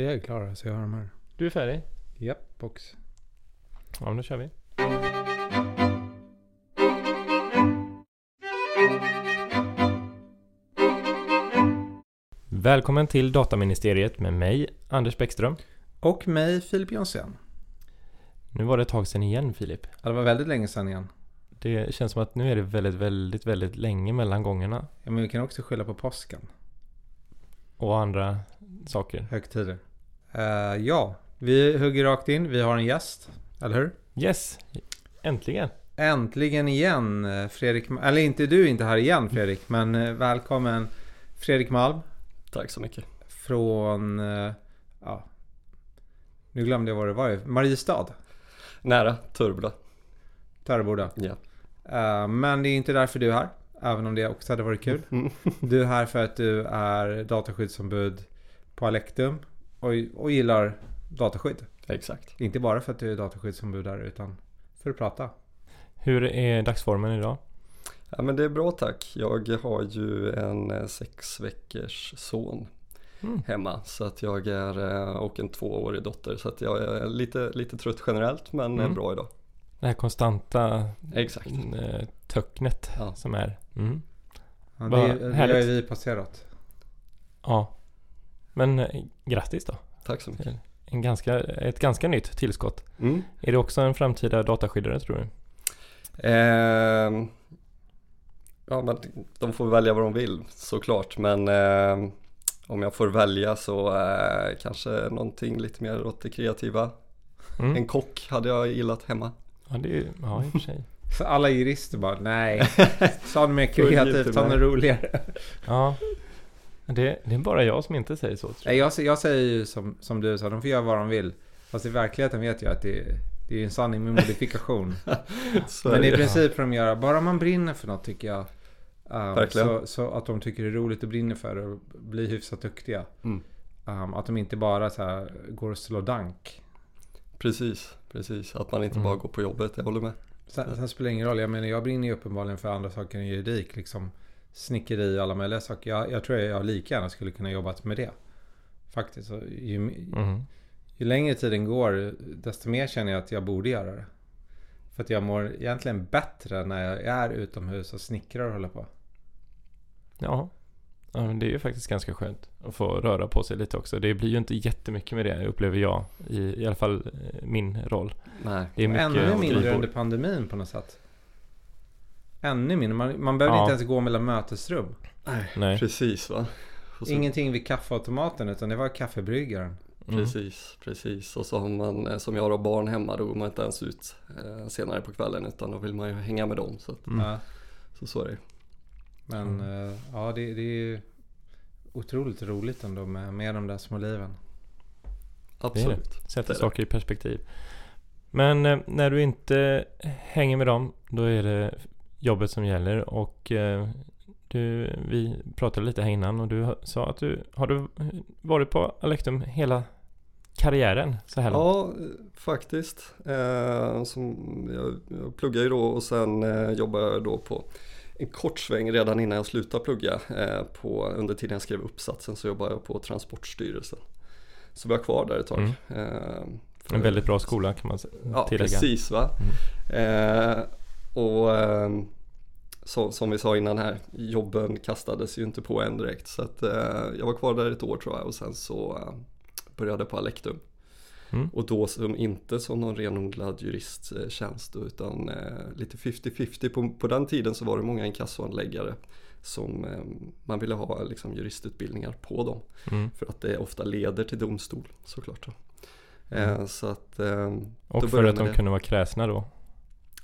Jag är klar så jag har de här. Du är färdig? Japp, box. Ja, men då kör vi. Välkommen till Dataministeriet med mig, Anders Bäckström. Och mig, Filip Jonsén. Nu var det ett tag sedan igen, Filip. Ja, det var väldigt länge sedan igen. Det känns som att nu är det väldigt, väldigt, väldigt länge mellan gångerna. Ja, men vi kan också skylla på påsken. Och andra saker. Högtider. Uh, ja, vi hugger rakt in. Vi har en gäst, eller hur? Yes, äntligen. Äntligen igen eh, Fredrik, eller inte du inte här igen Fredrik, men eh, välkommen Fredrik Malm. Tack så mycket. Från, ja, nu glömde jag vad det var, Mariestad. Nära, Töreboda. Töreboda. Ja. Men det är inte därför du är här. Även om det också hade varit kul. Mm. Du är här för att du är dataskyddsombud på Alektum och, och gillar dataskydd. Exakt. Inte bara för att du är dataskyddsombud där utan för att prata. Hur är dagsformen idag? Ja men det är bra tack. Jag har ju en eh, sex veckors son mm. hemma. Så att jag är, eh, och en tvåårig dotter. Så att jag är lite, lite trött generellt men mm. bra idag. Det här konstanta Exakt. Eh, töcknet ja. som är. Mm. Ja, det, det har vi passerat. Ja. Men grattis då. Tack så mycket en ganska, ett ganska nytt tillskott. Mm. Är det också en framtida dataskyddare tror du? Eh, ja, men de får välja vad de vill såklart. Men eh, om jag får välja så eh, kanske någonting lite mer åt det kreativa. Mm. En kock hade jag gillat hemma. Ja, det är, ja i och för sig. Så alla jurister bara, nej, ta något mer kreativt, ta något roligare. Ja, det, det, är bara jag som inte säger så. Tror jag. Jag, jag säger ju som, som du sa, de får göra vad de vill. Fast i verkligheten vet jag att det, det är en sanning med modifikation. Men i princip får de göra, bara man brinner för något tycker jag. Um, så, så, att de tycker det är roligt och brinner för det och blir hyfsat duktiga. Mm. Um, att de inte bara så här, går och slår dank. Precis, precis. Att man inte mm. bara går på jobbet, jag håller med. Sen, sen spelar det ingen roll, jag menar jag brinner ju uppenbarligen för andra saker än juridik. Liksom snickeri och alla möjliga saker. Jag, jag tror jag lika gärna skulle kunna jobbat med det. Faktiskt. Så ju, mm. ju längre tiden går desto mer känner jag att jag borde göra det. För att jag mår egentligen bättre när jag är utomhus och snickrar och håller på. Ja. ja det är ju faktiskt ganska skönt att få röra på sig lite också. Det blir ju inte jättemycket med det upplever jag. I, i alla fall eh, min roll. Nej. Det är mycket Ännu mindre under pandemin på något sätt. Ännu mindre. Man, man behöver ja. inte ens gå mellan mötesrum. Nej, Nej. precis va. Så... Ingenting vid kaffeautomaten utan det var kaffebryggaren. Mm. Precis, precis. Och så har man, eh, som jag har barn hemma, då går man inte ens ut eh, senare på kvällen utan då vill man ju hänga med dem. Så, att, mm. så, så är det Men mm. ja, det, det är otroligt roligt ändå med, med de där små liven. Absolut. Det Sätter saker i perspektiv. Men när du inte hänger med dem, då är det jobbet som gäller och eh, du, vi pratade lite här innan och du sa att du har du varit på Alektum hela karriären så här långt? Ja, faktiskt. Eh, som jag, jag pluggar ju då och sen eh, jobbar jag då på en kort sväng redan innan jag slutade plugga. Eh, på, under tiden jag skrev uppsatsen så jobbade jag på Transportstyrelsen. Så var kvar där ett tag. Mm. Eh, en väldigt bra skola kan man tillägga. Ja, precis va. Mm. Eh, och eh, så, som vi sa innan här, jobben kastades ju inte på en direkt. Så att, eh, jag var kvar där ett år tror jag och sen så eh, började på Alektum. Mm. Och då som inte som någon renodlad juristtjänst utan eh, lite 50-50. På, på den tiden så var det många inkassoanläggare som eh, man ville ha liksom, juristutbildningar på dem. Mm. För att det ofta leder till domstol såklart. Mm. Eh, så att, eh, och för att de det. kunde vara kräsna då?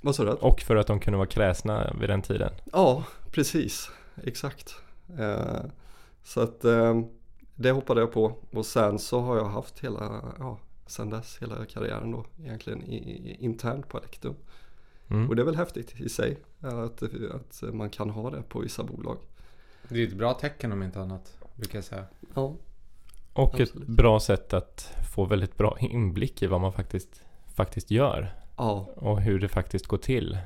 Vad sa du? Och för att de kunde vara kräsna vid den tiden. Ja, precis. Exakt. Eh, så att eh, det hoppade jag på och sen så har jag haft hela, ja, sen dess hela karriären då egentligen i, i, internt på Alektum. Mm. Och det är väl häftigt i sig att, att man kan ha det på vissa bolag. Det är ett bra tecken om inte annat, brukar jag säga. Ja. Och absolut. ett bra sätt att få väldigt bra inblick i vad man faktiskt, faktiskt gör. Ja. Och hur det faktiskt går till.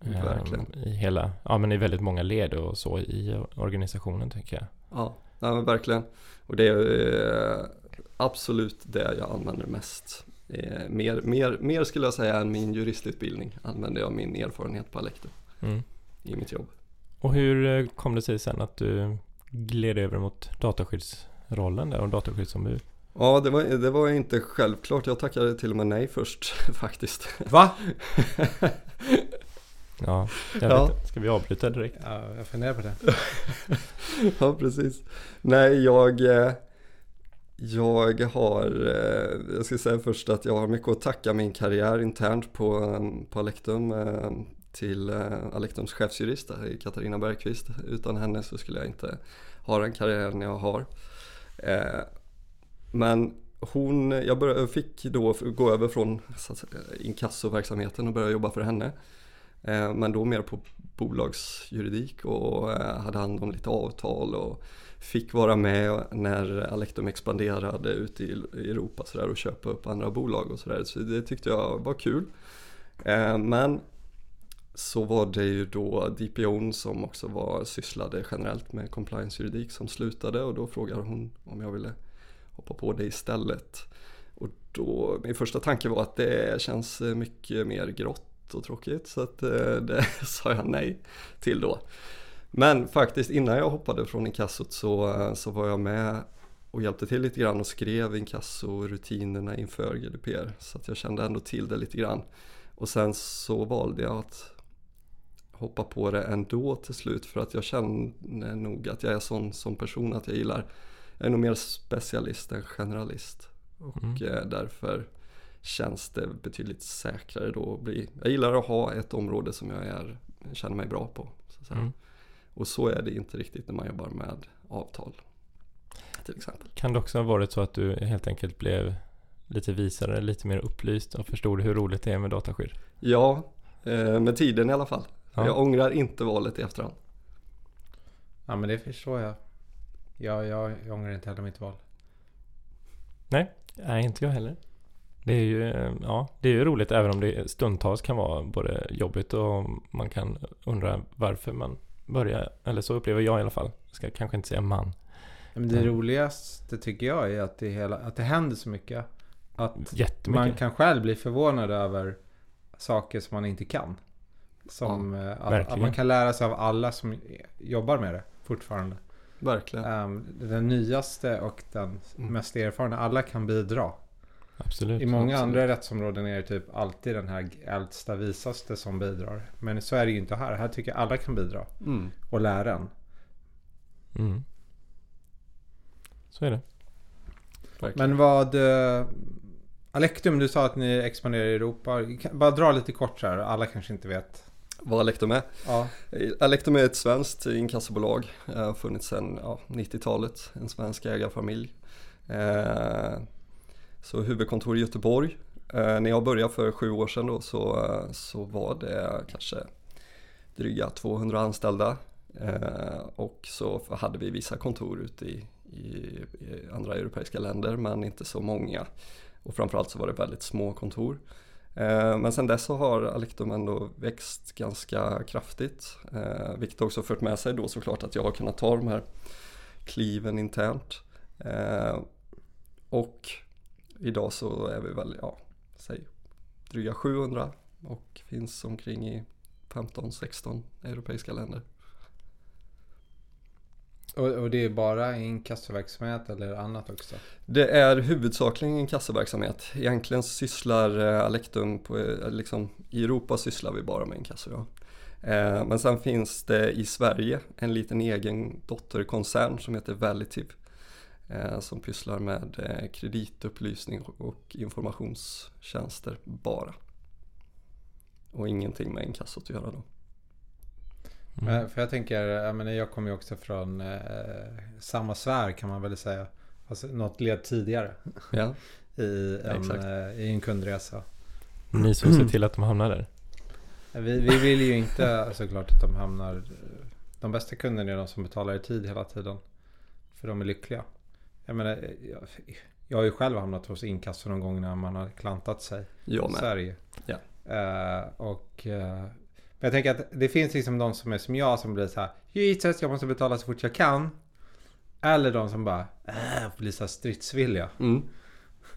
Verkligen. Um, I hela, ja men i väldigt många led och så i organisationen tänker jag. Ja, ja men verkligen. Och det är absolut det jag använder mest. Eh, mer, mer, mer skulle jag säga än min juristutbildning använder jag min erfarenhet på Alektum mm. i mitt jobb. Och hur eh, kom det sig sen att du gled över mot dataskyddsrollen där och dataskyddsombud? Ja, det var, det var inte självklart. Jag tackade till och med nej först faktiskt. Va? ja, jag ja. vet Ska vi avbryta direkt? Ja, jag funderar på det. ja, precis. Nej, jag... Eh, jag har, eh, jag ska säga först att jag har mycket att tacka min karriär internt på, på Alektum till Alektums chefsjurist Katarina Bergqvist. Utan henne så skulle jag inte ha den karriären jag har. Men hon, jag började, fick då gå över från inkassoverksamheten och börja jobba för henne. Eh, men då mer på bolagsjuridik och eh, hade hand om lite avtal och fick vara med när Alectum expanderade ute i Europa så där, och köpa upp andra bolag och sådär. Så det tyckte jag var kul. Eh, men så var det ju då DPO som också var, sysslade generellt med compliance-juridik som slutade och då frågade hon om jag ville hoppa på det istället. Och då, min första tanke var att det känns mycket mer grått och tråkigt så att eh, det sa jag nej till då. Men faktiskt innan jag hoppade från inkassot så, så var jag med och hjälpte till lite grann och skrev inkassorutinerna inför GDPR så att jag kände ändå till det lite grann. Och sen så valde jag att hoppa på det ändå till slut för att jag känner nog att jag är sån som person att jag gillar jag är nog mer specialist än generalist. Och mm. Eh, därför känns det betydligt säkrare då att bli. Jag gillar att ha ett område som jag är, känner mig bra på. Så mm. Och så är det inte riktigt när man jobbar med avtal. Till exempel. Kan det också ha varit så att du helt enkelt blev lite visare, lite mer upplyst och förstod hur roligt det är med dataskydd? Ja, eh, med tiden i alla fall. Ja. Jag ångrar inte valet i efterhand. Ja men det förstår jag. Ja, jag, jag ångrar inte heller mitt val. Nej, nej, inte jag heller. Det är ju, ja, det är ju roligt även om det stundtals kan vara både jobbigt och man kan undra varför man börjar. Eller så upplever jag i alla fall. Jag ska kanske inte säga man. Men det mm. roligaste tycker jag är att det, hela, att det händer så mycket. Att man kan själv bli förvånad över saker som man inte kan. Som ja, att, att, man kan lära sig av alla som jobbar med det fortfarande. Verkligen. Um, den nyaste och den mm. mest erfarna. Alla kan bidra. Absolut. I många absolut. andra rättsområden är det typ alltid den här äldsta visaste som bidrar. Men så är det ju inte här. Här tycker jag alla kan bidra. Mm. Och lära en. Mm. Så är det. Verkligen. Men vad... Uh, Alektum, du sa att ni expanderar i Europa. Bara dra lite kort så här. Alla kanske inte vet vad Alektum är. Ja. Alektum är ett svenskt inkassobolag. Har funnits sedan ja, 90-talet. En svensk ägarfamilj. Eh, så huvudkontor i Göteborg. Eh, när jag började för sju år sedan då, så, så var det kanske dryga 200 anställda. Eh, och så hade vi vissa kontor ute i, i, i andra europeiska länder men inte så många. Och framförallt så var det väldigt små kontor. Eh, men sen dess så har Alektum ändå växt ganska kraftigt. Eh, vilket också fört med sig då såklart att jag har kunnat ta de här kliven internt. Eh, och idag så är vi väl, ja, säg dryga 700 och finns omkring i 15-16 europeiska länder. Och, och, det är bara inkassoverksamhet eller annat också? Det är huvudsakligen inkassoverksamhet. Egentligen sysslar eh, Alectum på, eh, liksom, i Europa sysslar vi bara med inkasso. Ja. Eh, men sen finns det i Sverige en liten egen dotterkoncern som heter Valittive. Eh, som pysslar med eh, kreditupplysning och informationstjänster bara. Och ingenting med inkassot att göra då. Mm. För jag tänker, jag, menar, jag kommer ju också från eh, samma sfär kan man väl säga. Alltså något led tidigare. Ja. I, en, eh, I en kundresa. Ni som ser till att de hamnar där? Vi, vi vill ju inte såklart att de hamnar... De bästa kunderna är de som betalar i tid hela tiden. För de är lyckliga. Jag menar, jag, jag har ju själv hamnat hos inkasso någon gång när man har klantat sig. Jag med. Sverige. Ja. Uh, och uh, men jag tänker att det finns liksom de som är som jag som blir så här. Jesus, jag måste betala så fort jag kan. Eller de som bara äh, blir så stridsvilliga. Mm.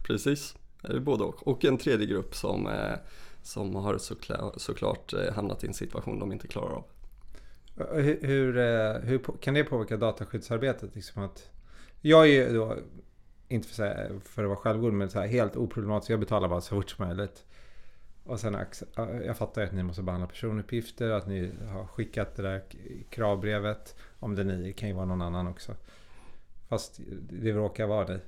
Precis, det är både och. Och en tredje grupp som, eh, som har såklart, såklart eh, hamnat i en situation de inte klarar av. Hur, hur, eh, hur på- kan det påverka dataskyddsarbetet? Liksom att, jag är ju då, inte för, att säga- för att vara självgod, men så här helt oproblematisk. Jag betalar bara så fort som möjligt. Och sen jag fattar att ni måste behandla personuppgifter, att ni har skickat det där kravbrevet. Om det är ni, det kan ju vara någon annan också. Fast det råkar vara dig.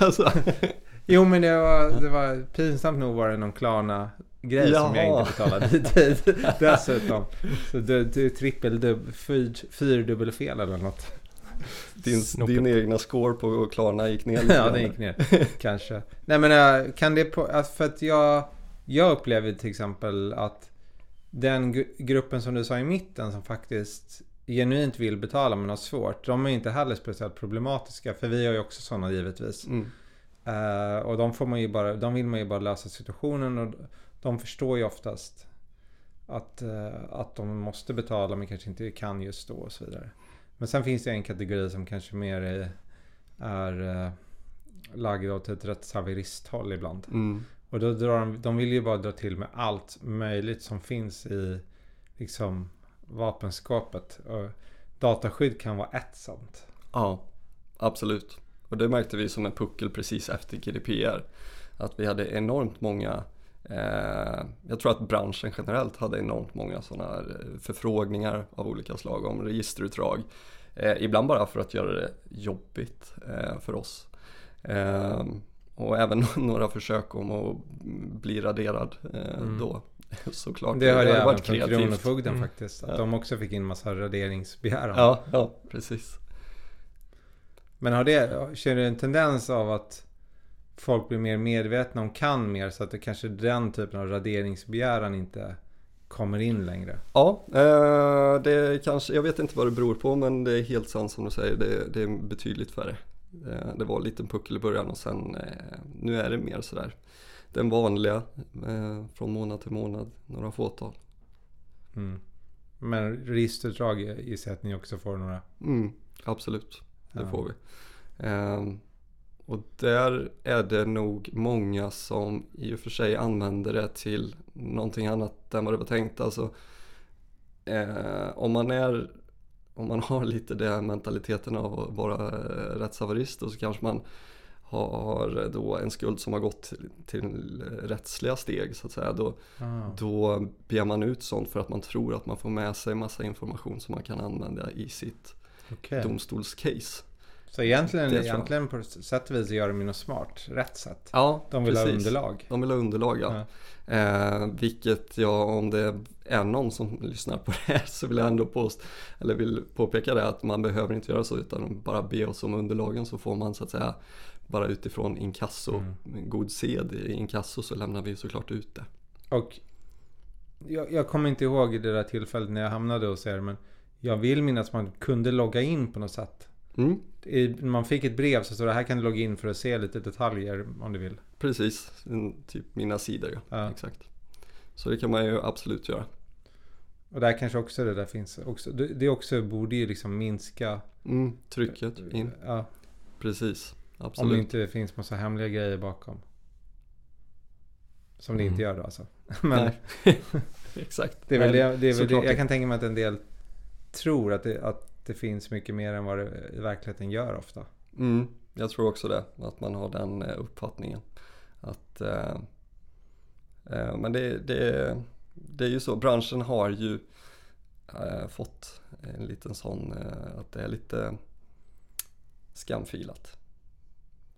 alltså, Jo men det var, det var pinsamt nog var det någon Klarna-grej som jag Jaha. inte betalade i tid. Dessutom. Så det är trippel, dubb, fyr, fyrdubbel fel eller något. din, din egna score på Klarna gick ner lite Ja den gick ner. Kanske. Nej men äh, kan det på, för att jag, jag upplever till exempel att den gru- gruppen som du sa i mitten som faktiskt genuint vill betala men har svårt. De är inte heller speciellt problematiska för vi har ju också sådana givetvis. Mm. Eh, och de, får man ju bara, de vill man ju bara lösa situationen och de förstår ju oftast att, eh, att de måste betala men kanske inte kan just då och så vidare. Men sen finns det en kategori som kanske mer är, är eh, lagd åt ett rättshaveristhåll ibland. Mm. Och då drar de, de vill ju bara dra till med allt möjligt som finns i liksom vapenskåpet. Och dataskydd kan vara ett sånt. Ja, absolut. Och det märkte vi som en puckel precis efter GDPR. Att vi hade enormt många, eh, jag tror att branschen generellt hade enormt många sådana här eh, förfrågningar av olika slag om registerutdrag. Eh, ibland bara för att göra det jobbigt eh, för oss. Ehm, och även några försök om att bli raderad eh, Mm. då. Såklart. Det hörde jag även varit från kreativt. Kronofogden Mm. faktiskt. Att Ja. de också fick in massa raderingsbegäran. Ja, ja, precis. Men har det, känner du en tendens av att folk blir mer medvetna om kan mer så att det kanske den typen av raderingsbegäran inte kommer in längre? Ja, eh, det kanske, jag vet inte vad det beror på men det är helt sant som du säger, det, det är betydligt färre. Eh, det var en liten puckel i början och sen eh, nu är det mer sådär den vanliga eh, från månad till månad, några fåtal. Mm. Men registerutdrag gissar jag att ni också får några. Mm, absolut, det Ja. får vi. Ehm, och där är det nog många som i och för sig använder det till någonting annat än vad det var tänkt. Alltså, om man är om man har lite den mentaliteten av att vara eh, rättshaverist så kanske man har då en skuld som har gått till, rättsliga steg så att säga. Då, Ah. då ber man ut sånt för att man tror att man får med sig massa information som man kan använda i sitt Okej. domstolscase. Så egentligen, egentligen på sätt och vis gör de ju något smart. Rätt sätt. Ja, De vill ha precis. underlag. De vill ha underlag ja. Ja. Eh, vilket jag, om det är någon som lyssnar på det här så vill jag ändå påst eller vill påpeka det att man behöver inte göra så utan bara be oss om underlagen så får man så att säga bara utifrån inkasso, Mm. god sed i inkasso så lämnar vi såklart ut det. Och jag, jag kommer inte ihåg det där tillfället när jag hamnade hos er. Men jag vill minnas att man kunde logga in på något sätt. Mm, man fick ett brev så stod det här kan du logga in för att se lite detaljer om du vill. precis, typ mina sidor ja. Exakt. Så det kan man ju absolut göra. Och där kanske också det där finns. Också, det också borde ju liksom minska. Mm, trycket in, Ja, precis. om Absolut. det inte finns massa hemliga grejer bakom. Som det inte Mm. gör då alltså. Men. Exakt. det är väl, det, det, är väl det, jag kan tänka mig att en del tror att det, att det finns mycket mer än vad det i verkligheten gör ofta. Mm, jag tror också det, att man har den eh, uppfattningen. Att, eh, eh, men det, det, det är ju så, branschen har ju eh, fått en liten sån, eh, att det är lite skamfilat.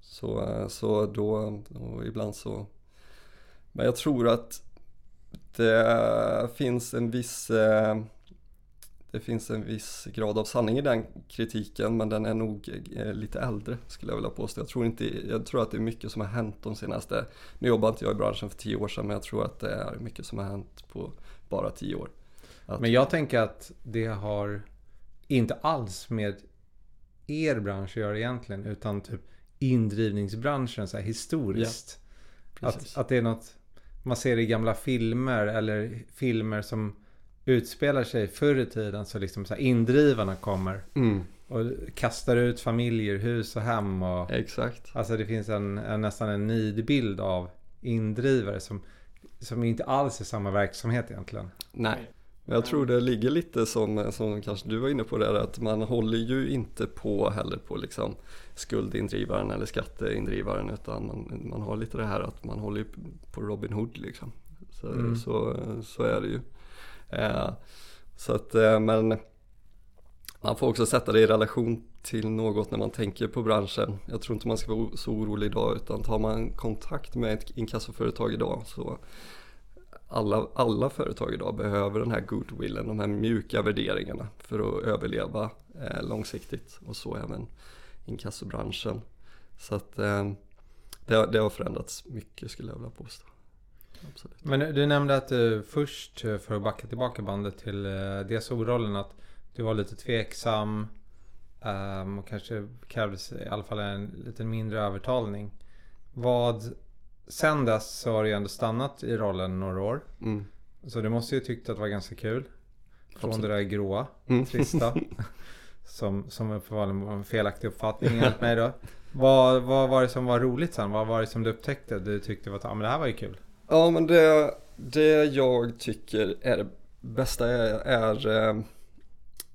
Så, eh, så då, och ibland så, men jag tror att det finns en viss eh, det finns en viss grad av sanning i den kritiken men den är nog eh, lite äldre skulle jag vilja påstå. Jag tror, inte, jag tror att det är mycket som har hänt de senaste, nu jobbar inte jag i branschen för tio år sedan men jag tror att det är mycket som har hänt på bara tio år. Att, Men jag tänker att det har inte alls med er bransch att göra egentligen. Utan typ indrivningsbranschen så här historiskt. precis. Att, att det är något man ser i gamla filmer eller filmer som utspelar sig förr i tiden. Så liksom så här indrivarna kommer. Mm, och kastar ut familjer, hus och hem. Och, Exakt. Alltså det finns en, en nästan en nidbild av indrivare som, som inte alls är samma verksamhet egentligen. Nej. Men jag tror det ligger lite som, som kanske du var inne på där att man håller ju inte på heller på liksom skuldindrivaren eller skatteindrivaren utan man, man har lite det här att man håller på Robin Hood liksom. Så, mm. så, så är det ju. Eh, så att, eh, men man får också sätta det i relation till något när man tänker på branschen. Jag tror inte man ska vara så orolig idag utan tar man kontakt med ett inkassoföretag idag så alla, alla företag idag behöver den här goodwillen, de här mjuka värderingarna för att överleva eh, långsiktigt och så även inkassobranschen. Så att eh, det, det, har förändrats mycket skulle jag vilja påstå. Absolut. Men du nämnde att du först, för att backa tillbaka bandet till eh, DSO-rollen, att du var lite tveksam um, och kanske krävdes i alla fall en lite mindre övertalning. Vad sen dess så har du ju ändå stannat i rollen några år. Mm. Så du måste ju tyckt att det var ganska kul. Från Absolut. det där gråa, mm. trista. som, som uppenbarligen var en felaktig uppfattning enligt mig då. Vad, vad var det som var roligt sen? Vad var det som du upptäckte? Du tyckte att ah, men det här var ju kul. Ja men det, det jag tycker är det bästa är, är eh,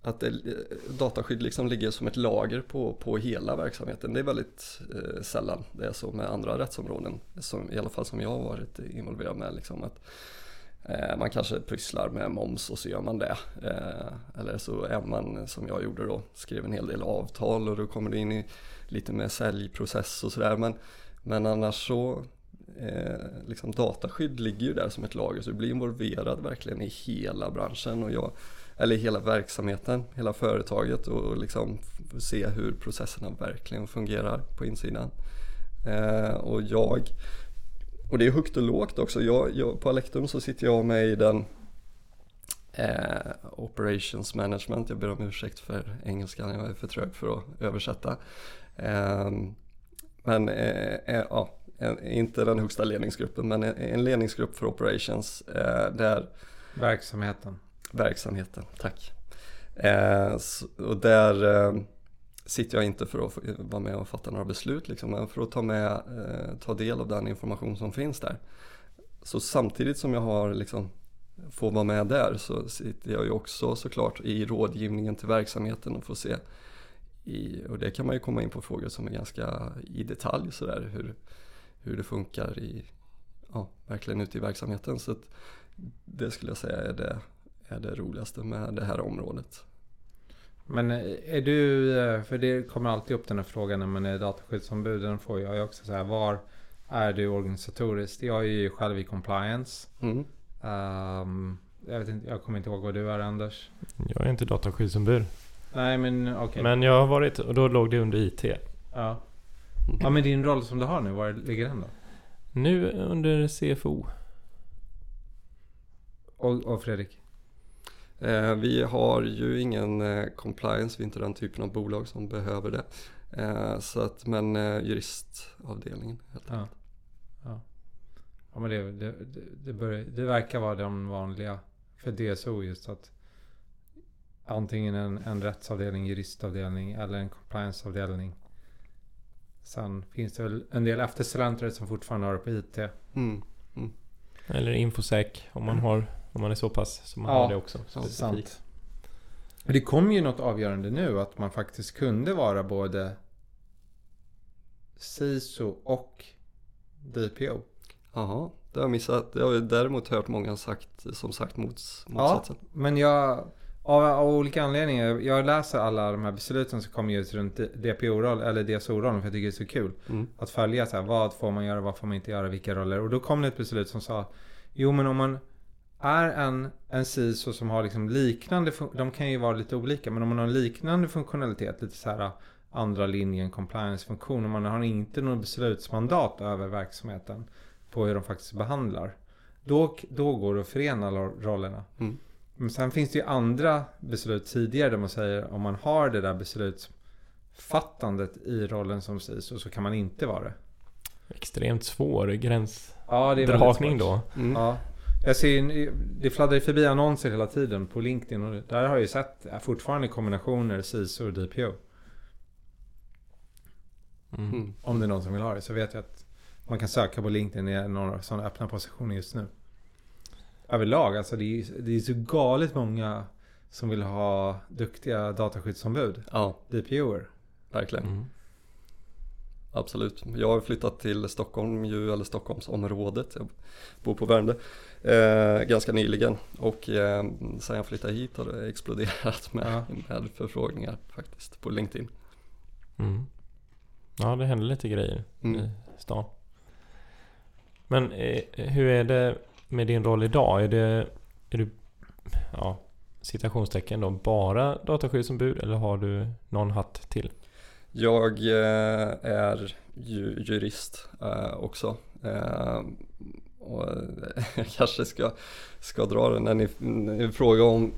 att det, eh, dataskydd liksom ligger som ett lager på, på hela verksamheten. Det är väldigt eh, sällan det är så med andra rättsområden. Som, I alla fall som jag har varit involverad med. Liksom, att, eh, man kanske pysslar med moms och så gör man det. Eh, eller så är man som jag gjorde då, skrev en hel del avtal och då kommer det in i lite med säljprocess och sådär. Men, men annars så eh, liksom dataskydd ligger ju där som ett lager så du blir involverad verkligen i hela branschen. Och jag eller hela verksamheten, hela företaget och liksom se hur processerna verkligen fungerar på insidan. Eh, och jag, och det är högt och lågt också, jag, jag, på Alektum så sitter jag med i den eh, Operations Management, jag ber om ursäkt för engelskan, jag är för trög för att översätta. Eh, men eh, eh, ja, inte den högsta ledningsgruppen men en ledningsgrupp för Operations eh, där Verksamheten verksamheten, tack. Eh, och där eh, sitter jag inte för att vara med och fatta några beslut liksom, men för att ta, med, eh, ta del av den information som finns där. Så samtidigt som jag har liksom, får vara med där så sitter jag ju också såklart i rådgivningen till verksamheten och får se i, och det kan man ju komma in på frågor som är ganska i detalj sådär hur, hur det funkar i, ja, verkligen ute i verksamheten. Så det skulle jag säga är det är det roligaste med det här området. Men är du, eh, för det kommer alltid upp den här frågan när man är dataskyddsombud. Den får jag också så här, var är du organisatoriskt? Jag är ju själv i compliance. Mm. Um, jag, vet inte, jag kommer inte ihåg vad du är Anders. Jag är inte dataskyddsombud. Nej men okej. Okay. Men jag har varit, och då låg det under IT. Ja. Ja men din roll som du har nu, var ligger den då? Nu under CFO. Och, och Fredrik? Eh, vi har ju ingen eh, compliance, vi är inte den typen av bolag som behöver det. Eh, så att, men juristavdelningen helt ja. enkelt. Ja. ja men det, det, det, börjar, det verkar vara de vanliga för DSO just att antingen en, en rättsavdelning, juristavdelning eller en complianceavdelning. Sen finns det väl en del eftersläntrare som fortfarande har det på IT. Mm. Mm. Eller infosec om man har om man är så pass som man ja, har det också. Sant. Det kom ju något avgörande nu att man faktiskt kunde vara både SISO och DPO. Jaha, det har jag missat. Det har jag däremot hört många sagt, som sagt mots, motsatsen. Ja, men jag av, av, olika anledningar. Jag läser alla de här besluten som kommer ut runt DPO-roll eller DSO-rollen för jag tycker det är så kul. Mm. Att följa så här, vad får man göra, vad får man inte göra, vilka roller. Och då kom det ett beslut som sa Jo men om man är en, en CISO som har liksom liknande, de kan ju vara lite olika, men om man har en liknande funktionalitet, lite så här andra linjen compliance-funktion, och man har inte något beslutsmandat över verksamheten på hur de faktiskt behandlar, då, då går det att förena rollerna. Mm. Men sen finns det ju andra beslut tidigare där man säger om man har det där beslutsfattandet i rollen som CISO så kan man inte vara det. Extremt svår gränsdragning ja, då. Mm. Ja. Jag ser, det fladdrar förbi annonser hela tiden på LinkedIn och där har jag ju sett fortfarande kombinationer CISO och DPO. Mm. mm. Om det är någon som vill ha det så vet jag att man kan söka på LinkedIn i några sådana öppna positioner just nu. Överlag, alltså det är, det är så galet många som vill ha duktiga dataskyddsombud. Ja. DPOer. Verkligen. Mm. Absolut. Jag har flyttat till Stockholm ju, eller Stockholmsområdet. Jag bor på Värmdö eh, ganska nyligen och eh, sen jag flyttade hit har det exploderat med, ja. med förfrågningar faktiskt på LinkedIn. Mm. Ja, det händer lite grejer mm. i stan. Men eh, hur är det med din roll idag? Är det, är du, ja, citationstecken då, bara dataskyddsombud eller har du någon hatt till? Jag eh, är ju, jurist eh, också. Eh, och jag kanske ska, ska dra den när ni, ni frågar om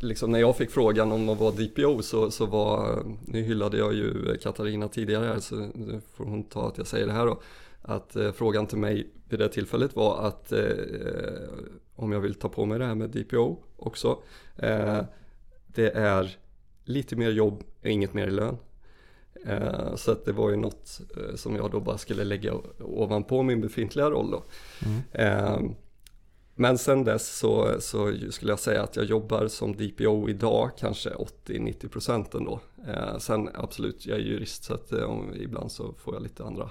Liksom när jag fick frågan om att vara DPO så, så var, nu hyllade jag ju Katarina tidigare här så nu får hon ta att jag säger det här då. Att eh, frågan till mig vid det tillfället var att eh, om jag vill ta på mig det här med DPO också. Eh, det är lite mer jobb och inget mer lön. Eh, så att det var ju något eh, som jag då bara skulle lägga ovanpå min befintliga roll då. Mm. Eh, men sen dess så, så, skulle jag säga att jag jobbar som DPO idag kanske 80-90% ändå. sen absolut, jag är jurist så att ibland så får jag lite andra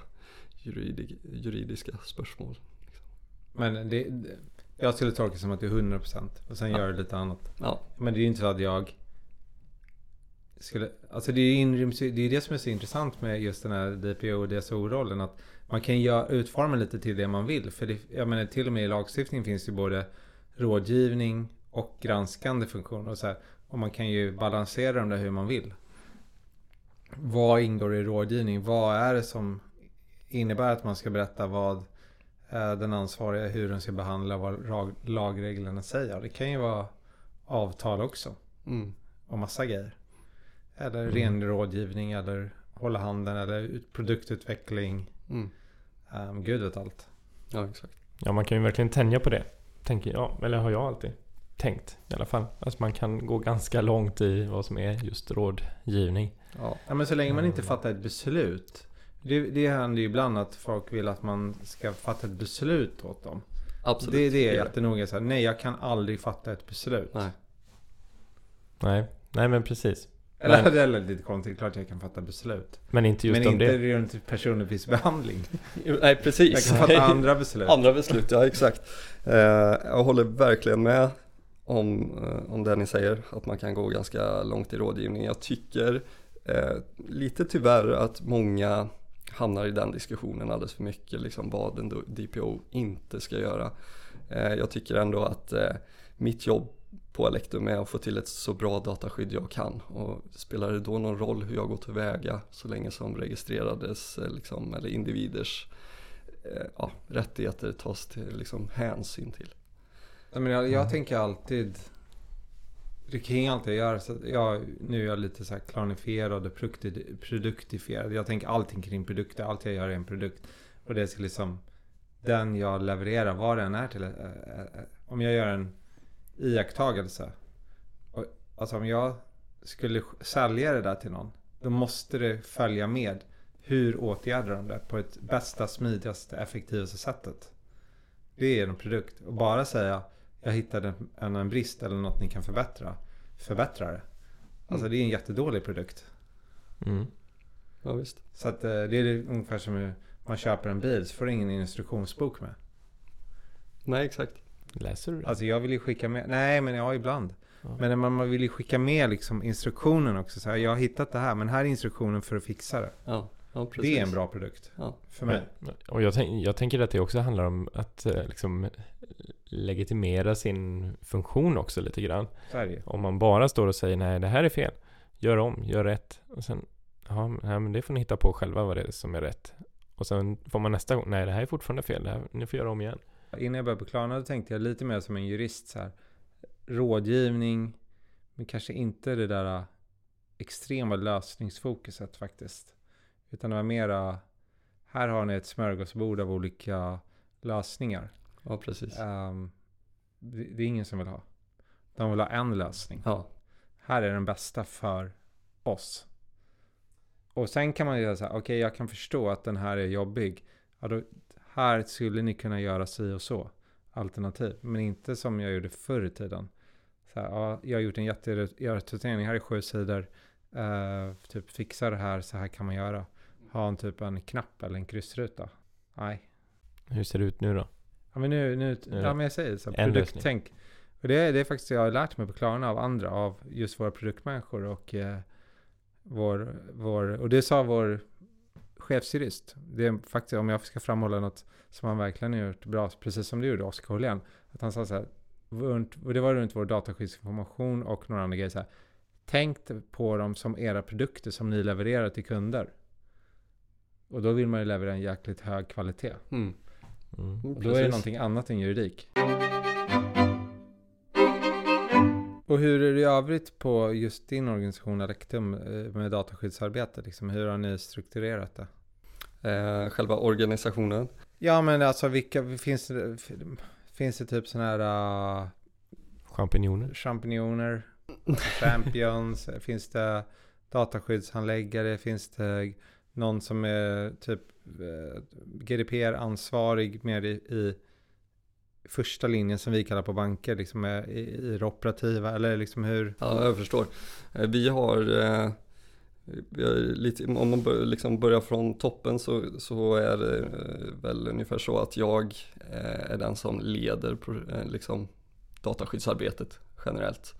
juridik, juridiska spörsmål. Men det, jag skulle tolka det som att det är 100% och sen ja. gör du lite annat. Ja. Men det är ju inte så att jag skulle, alltså det är, inryms, det är det som är så intressant med just den här DPO och DSO-rollen. Att man kan ju utforma lite till det man vill. För det, jag menar till och med i lagstiftning finns det ju både rådgivning och granskande funktioner. Och, så här, och man kan ju balansera dem där hur man vill. Vad ingår i rådgivning? Vad är det som innebär att man ska berätta vad den ansvariga, hur den ska behandla, vad lagreglerna säger. Det kan ju vara avtal också. Mm. Och massa grejer. Eller mm. ren rådgivning eller hålla handen eller produktutveckling. Mm. Um, Gud vet allt. Ja, exakt. Ja, man kan ju verkligen tänja på det. Tänker jag, eller har jag alltid tänkt i alla fall. Alltså man kan gå ganska långt i vad som är just rådgivning. Ja, ja men så länge man inte fattar ett beslut. Det, det händer ju ibland att folk vill att man ska fatta ett beslut åt dem. Absolut. Det är det jag jättenoga så Nej, jag kan aldrig fatta ett beslut. Nej. Nej, nej men precis. Eller, men, eller lite konstigt, klart jag kan fatta beslut. Men inte just men om inte det. Men inte runt personuppgiftsbehandling. Nej, precis. Jag kan fatta andra beslut. andra beslut, ja exakt. Uh, jag håller verkligen med om, uh, om det ni säger, att man kan gå ganska långt i rådgivning. Jag tycker uh, lite tyvärr att många hamnar i den diskussionen alldeles för mycket, liksom vad en DPO inte ska göra. Eh, jag tycker ändå att eh, mitt jobb på Alektum är att få till ett så bra dataskydd jag kan. Och spelar det då någon roll hur jag går tillväga så länge som registrerades eh, liksom, eller individers ja, rättigheter tas till liksom, hänsyn till. Jag, menar, jag, jag tänker alltid det kan jag alltid göra. Så jag, nu är jag lite så här klanifierad och produktifierad. Jag tänker allting kring produkter. Allt jag gör är en produkt. Och det ska liksom den jag levererar, vad den är till. Äh, äh, om jag gör en iakttagelse. Och, alltså om jag skulle sälja det där till någon. Då måste det följa med. Hur åtgärdar de det på ett bästa, smidigaste, effektivaste sättet. Det är en produkt. Och bara säga jag hittade en, en brist eller något ni kan förbättra. Förbättra det. Alltså mm. det är en jättedålig produkt. Mm. Ja, visst. Så att, eh, det är ungefär som hur man köper en bil så får du ingen instruktionsbok med. Nej, exakt. Läser du det? Alltså jag vill ju skicka med. Nej, men ja, ibland. Ja. Men man vill ju skicka med liksom instruktionen också. Så här, jag har hittat det här, men här är instruktionen för att fixa det. Ja. Ja, det är en bra produkt. Ja. För mig. Och jag, tänk, jag, tänker att det också handlar om att eh, liksom, legitimera sin funktion också lite grann. Om man bara står och säger nej, det här är fel. Gör om, gör rätt. Och sen, ja, men det får ni hitta på själva vad det är som är rätt. Och sen får man nästa gång, nej det här är fortfarande fel, det här, ni får göra om igen. Innan jag började på Klarna tänkte jag lite mer som en jurist så här. Rådgivning, men kanske inte det där extrema lösningsfokuset faktiskt. Utan det var mera, här har ni ett smörgåsbord av olika lösningar. Ja, precis. Um, det, det, är ingen som vill ha. De vill ha en lösning. Ja. Här är den bästa för oss. Och sen kan man göra så här, okej okay, jag kan förstå att den här är jobbig. Ja, då, här skulle ni kunna göra si och så. Alternativ. Men inte som jag gjorde förr i tiden. Så här, ja, jag har gjort en jätteutredning, här är sju sidor. Uh, typ fixa det här, så här kan man göra. Ha en typ en knapp eller en kryssruta. Nej. Hur ser det ut nu då? Ja men nu, nu ja men jag säger så, produkttänk. Och det, det är faktiskt jag har lärt mig på Klarna av andra, av just våra produktmänniskor och eh, vår, vår, och det sa vår chefsjurist. Det är faktiskt, om jag ska framhålla något som han verkligen har gjort bra, precis som du gjorde Oskar Hållén. Att han sa så här, och det var runt vår dataskyddsinformation och några andra grejer så här. Tänk på dem som era produkter som ni levererar till kunder. Och då vill man ju leverera en jäkligt hög kvalitet. Mm. Mm. Då är det någonting annat än juridik. Och hur är det i övrigt på just din organisation Alektum eh, med dataskyddsarbete? Liksom, hur har ni strukturerat det? Eh, själva organisationen? Ja men alltså vilka, finns det, finns det typ sådana här... Uh, champinjoner? Champinjoner, champions, finns det dataskyddshandläggare, finns det någon som är typ eh, GDPR-ansvarig mer i, i första linjen som vi kallar på banker, liksom i, i det operativa eller liksom hur? Ja, jag förstår. Eh, vi har, eh, vi har lite, om man bör, liksom börjar från toppen så, så är det eh, väl ungefär så att jag är den som leder liksom, dataskyddsarbetet generellt.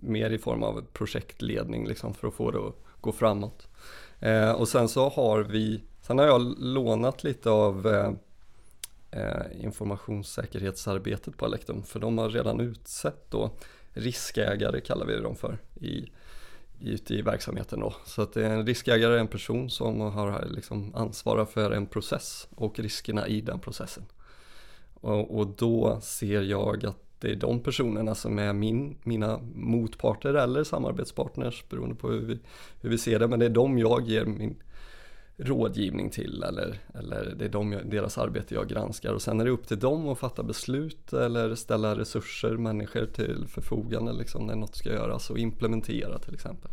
Mer i form av projektledning liksom för att få det att gå framåt. Eh, och sen så har vi, sen har jag lånat lite av eh, eh informationssäkerhetsarbetet på Alektum för de har redan utsett då riskägare kallar vi dem för i, ute i verksamheten då. Så att en riskägare är en person som har liksom ansvarar för en process och riskerna i den processen. Och, och då ser jag att det är de personerna som är min, mina motparter eller samarbetspartners beroende på hur vi, hur vi ser det. Men det är de jag ger min rådgivning till eller, eller det är de, deras arbete jag granskar. Och sen är det upp till dem att fatta beslut eller ställa resurser, människor till förfogande liksom, när något ska göras och implementera till exempel.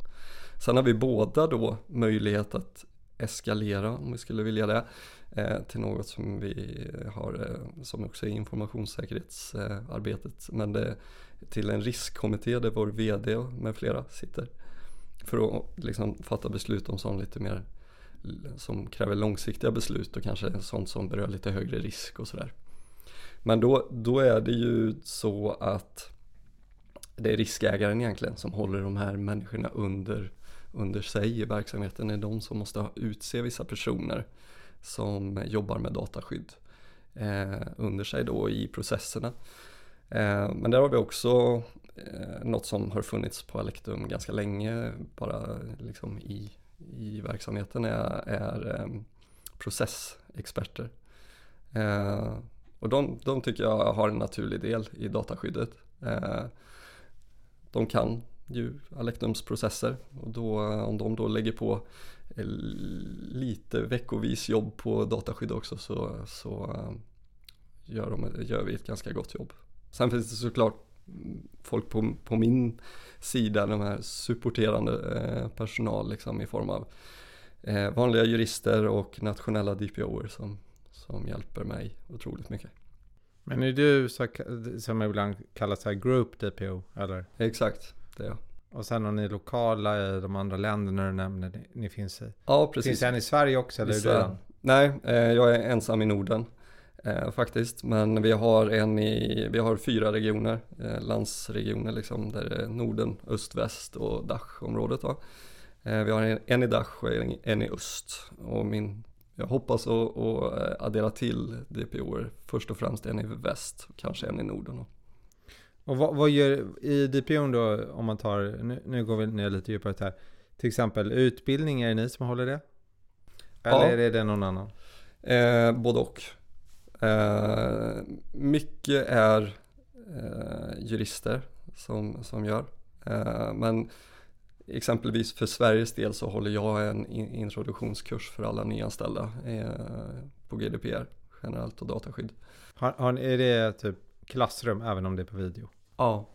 Sen har vi båda då möjlighet att eskalera om vi skulle vilja det Eh, till något som vi har eh, som också är informationssäkerhetsarbetet men det till en riskkommitté där vår VD med flera sitter för att liksom fatta beslut om sånt lite mer som kräver långsiktiga beslut och kanske sånt som berör lite högre risk och sådär. Men då, då är det ju så att det är riskägaren egentligen som håller de här människorna under, under sig i verksamheten. Det är de som måste utse vissa personer som jobbar med dataskydd eh, under sig då i processerna. Eh, men där har vi också eh, något som har funnits på Alektum ganska länge bara liksom i, i verksamheten är, är eh, processexperter. Eh, och de, de tycker jag har en naturlig del i dataskyddet. Eh, de kan ju Alektums processer och då, om de då lägger på lite veckovis jobb på dataskydd också så, så eh, gör, de, gör vi ett ganska gott jobb. Sen finns det såklart folk på, på min sida, de här supporterande eh, personal liksom i form av eh, vanliga jurister och nationella DPOer som, som hjälper mig otroligt mycket. Men är du så, som ibland kallas här group DPO eller? Exakt, det är jag. Och sen har ni lokala i de andra länderna du nämner ni, ni finns i. Ja, precis. Finns det en i Sverige också eller Vissa, är du Nej, eh, jag är ensam i Norden eh, faktiskt. Men vi har en i, vi har fyra regioner, eh, landsregioner liksom, där det är Norden, öst, väst och Dach-området. Eh, vi har en, en i Dach och en, en i öst. Och min, jag hoppas att, att addera till DPOer, först och främst en i väst, kanske en i Norden. Och vad, vad gör i DPO då om man tar, nu, nu går vi ner lite djupare här. Till exempel utbildning, är det ni som håller det? Eller ja. är det någon annan? Eh, både och. Eh, mycket är eh, jurister som, som gör. Eh, men exempelvis för Sveriges del så håller jag en introduktionskurs för alla nyanställda eh, på GDPR generellt och dataskydd. Har, har, är det typ klassrum även om det är på video? Ja.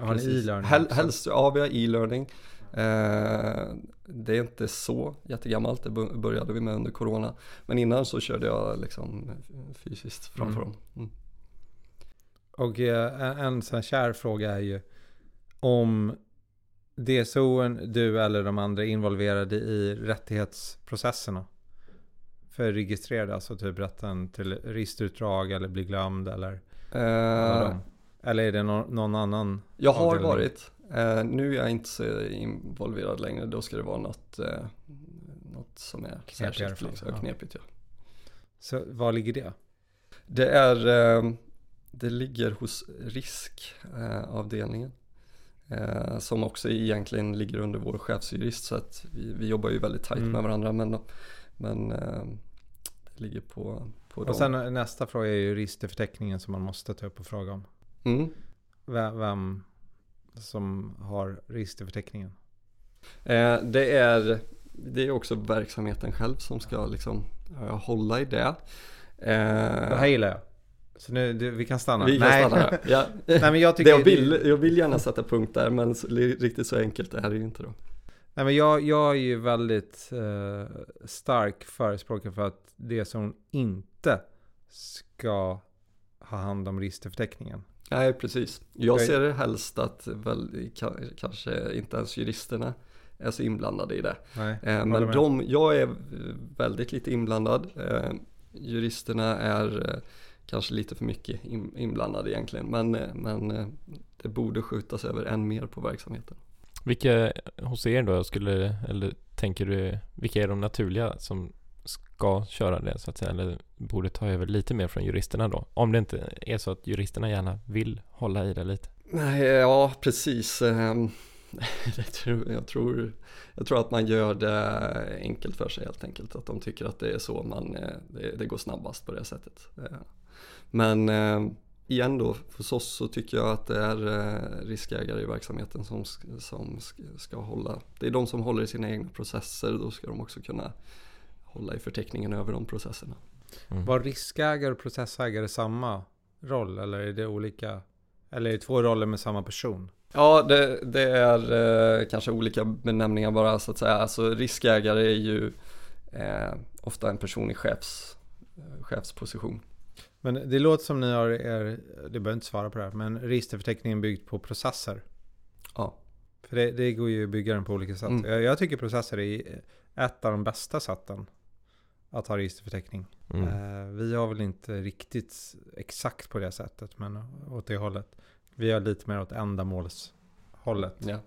Har ni e-learning? Hel, helst, ja vi har e-learning. Eh, det är inte så jättegammalt, det började vi med under Corona. Men innan så körde jag liksom fysiskt framför mm. dem. Mm. Och eh, en sån kär fråga är ju om DSOen, du eller de andra involverade i rättighetsprocesserna för registrerade, alltså typ rätten till registerutdrag eller bli glömd eller? Uh, eller är det någon, någon annan? Jag har avdelning? varit. Uh, nu är jag inte så involverad längre. Då ska det vara något, uh, något som är särskilt liksom, ja. knepigt. Ja. Så var ligger det? Det är Det ligger hos riskavdelningen. som också egentligen ligger under vår chefsjurist så att vi, vi jobbar ju väldigt tajt mm. med varandra men, men ligger på, på Och sen nästa fråga är ju registerförteckningen som man måste ta upp och fråga om. Mm. Vem, som har registerförteckningen? Eh, det, är, det är också verksamheten själv som ska liksom uh, hålla i det. Eh, det här gillar jag. Så nu, du, vi kan stanna. Vi kan Nej. stanna här. Ja. Nej, men jag, tycker jag, vill, jag vill gärna sätta punkt där men riktigt så enkelt är det ju inte då. Nej men jag, jag är ju väldigt eh, stark förespråkare för att det som inte ska ha hand om registerförteckningen. Nej, precis. Jag ser det helst att väl, kanske inte ens juristerna är så inblandade i det. Nej, eh, men de, jag är väldigt lite inblandad. Eh, juristerna är eh, kanske lite för mycket inblandade egentligen. Men, men det borde skjutas över än mer på verksamheten. Vilka hos er då skulle, eller tänker du, vilka är de naturliga som ska köra det så att säga, eller borde ta över lite mer från juristerna då? Om det inte är så att juristerna gärna vill hålla i det lite. Nej, ja precis. Ehm, jag tror, jag, tror, jag tror att man gör det enkelt för sig helt enkelt. Att de tycker att det är så man, eh, det, det går snabbast på det sättet. Eh, men ehm, igen då, hos oss så tycker jag att det är eh, riskägare i verksamheten som, som ska hålla. Det är de som håller i sina egna processer, då ska de också kunna hålla i förteckningen över de processerna. Mm. Var riskägare och processägare samma roll eller är det olika? Eller är det två roller med samma person? Ja, det, det är eh, kanske olika benämningar bara så att säga. Alltså riskägare är ju eh, ofta en person i chefs, eh, chefsposition. Men det låter som ni har er, det behöver inte svara på det här, men registerförteckningen byggd på processer. Ja. För det, det går ju att bygga den på olika sätt. Mm. Jag, jag, tycker processer är ett av de bästa sätten att ha registerförteckning. Mm. Eh, vi har väl inte riktigt exakt på det sättet, men åt det hållet. Vi har lite mer åt ändamålshållet. Ja.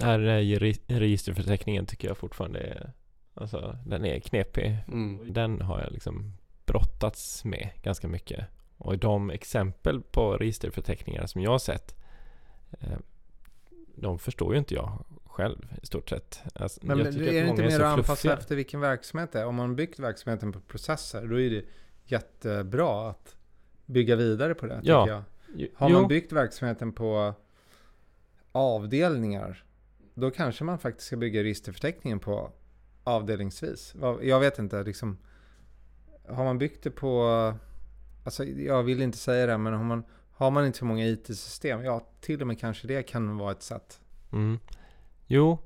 Här är registerförteckningen tycker jag fortfarande är, alltså den är knepig. Mm. Den har jag liksom brottats med ganska mycket. Och de exempel på registerförteckningar som jag har sett eh, de förstår ju inte jag själv i stort sett. Alltså, men, men är det inte mer att anpassa efter vilken verksamhet det är? Om man byggt verksamheten på processer då är det jättebra att bygga vidare på det. Ja. Jag. Har jo. man byggt verksamheten på avdelningar då kanske man faktiskt ska bygga registerförteckningen på avdelningsvis. Jag vet inte, liksom har man byggt det på, alltså jag vill inte säga det, men har man, har man inte för många IT-system, ja till och med kanske det kan vara ett sätt. Mm. Jo,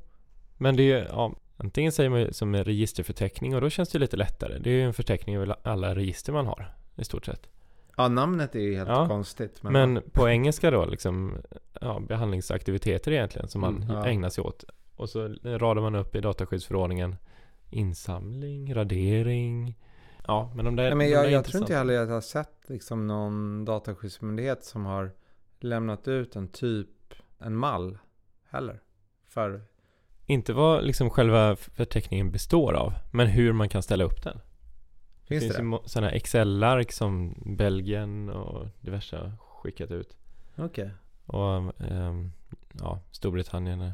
men det är ja, antingen säger man som en registerförteckning och då känns det lite lättare. Det är ju en förteckning över alla register man har i stort sett. Ja, namnet är ju helt ja, konstigt. Men, men på engelska då liksom ja, behandlingsaktiviteter egentligen som man mm, ja. ägnar sig åt. Och så radar man upp i dataskyddsförordningen insamling, radering, Ja, men de där, Nej, men jag, jag tror inte heller att jag har sett liksom någon dataskyddsmyndighet som har lämnat ut en typ, en mall heller. För... Inte vad liksom själva förteckningen består av, men hur man kan ställa upp den. Finns det finns det? ju sådana Excel-ark som Belgien och diverse har skickat ut. Okej. Okay. Och um, ja, Storbritannien,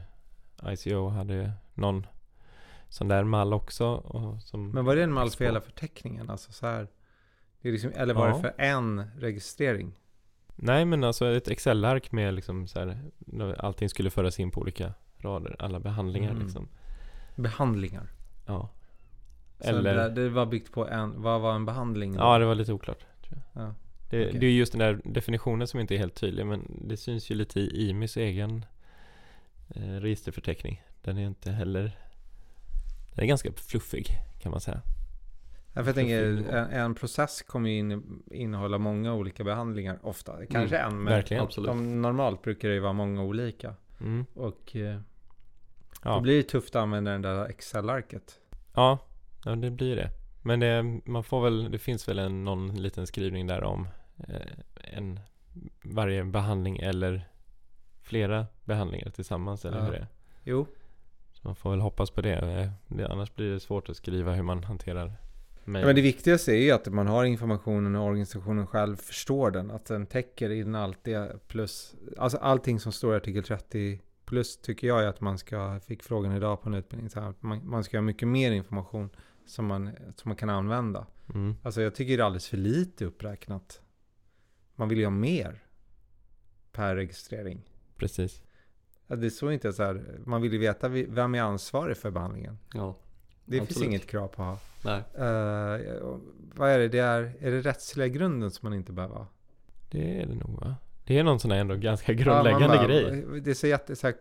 ICO hade någon sån där mall också. Men var det en mall för hela förteckningen? Alltså så här, det är liksom, eller var ja. det för en registrering? Nej men alltså ett Excel-ark med liksom så här, allting skulle föras in på olika rader, alla behandlingar mm. liksom. Behandlingar? Ja. Så Eller... Det, det, var byggt på en, vad var en behandling? Då? Ja det var lite oklart. Ja. Det, okay. det, är just den där definitionen som inte är helt tydlig men det syns ju lite i IMIs egen eh, registerförteckning. den är inte heller Den är ganska fluffig kan man säga. Ja, jag tänker, en, en process kommer ju in, innehålla många olika behandlingar ofta. Kanske Mm, en, men verkligen. Absolut. de, normalt brukar det ju vara många olika. Mm. Och eh, Ja. det blir ju tufft att använda den där Excel-arket. Ja, ja, det blir det. Men det, man får väl, det finns väl en, någon liten skrivning där om eh, en, varje behandling eller flera behandlingar tillsammans, eller Ja. hur det är. Jo, man får väl hoppas på det. Eh, det. Annars blir det svårt att skriva hur man hanterar mejl. men det viktigaste är ju att man har informationen och organisationen själv förstår den. Att den täcker in allt det plus, alltså allting som står i artikel 30 plus tycker jag är att man ska, fick frågan idag på en utbildning, så här, man, man ska ha mycket mer information som man, som man kan använda. Mm. Alltså jag tycker det är alldeles för lite uppräknat. Man vill ju ha mer per registrering. Precis. Ja, det så inte så här, man vill ju veta vem är ansvarig för behandlingen. Ja, Det finns Absolut. inget krav på att ha. nej. Eh, vad är det? det är, är det rättsliga grunden som man inte behöver ha? Det är det nog va? Det är någon sån här ändå ganska Ja, grundläggande bara- grej. Det är så jätte, så här,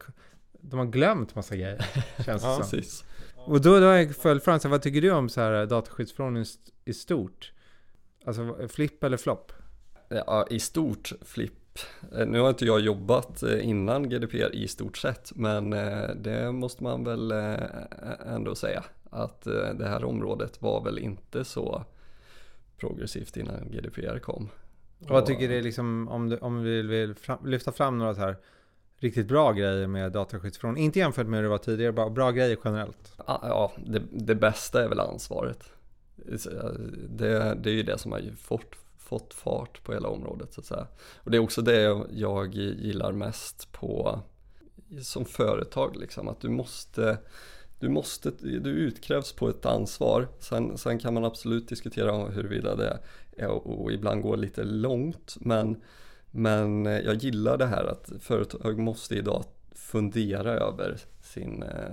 de har glömt massa grejer. Känns det Ja, som. Precis. Och då, då har jag följdfrågan, vad tycker du om så här dataskyddsförordningen i stort? Alltså flipp eller flopp? Ja, i stort flipp. Eh, Nu har inte jag jobbat eh, innan GDPR i stort sett, men eh, det måste man väl ändå säga att det här området var väl inte så progressivt innan GDPR kom. Och vad tycker du liksom om, du, om vi vill fram, lyfta fram några så här riktigt bra grejer med dataskyddsförordningen? Inte jämfört med hur det var tidigare, bara bra grejer generellt. Ja, det, det bästa är väl ansvaret. Det, det är ju det som har fått, fått fart på hela området så att säga. Och det är också det jag, gillar mest på som företag liksom, att du måste du måste, du utkrävs på ett ansvar. Sen, sen kan man absolut diskutera huruvida det är och, ibland går lite långt. Men, men jag gillar det här att företag måste idag fundera över sin, eh,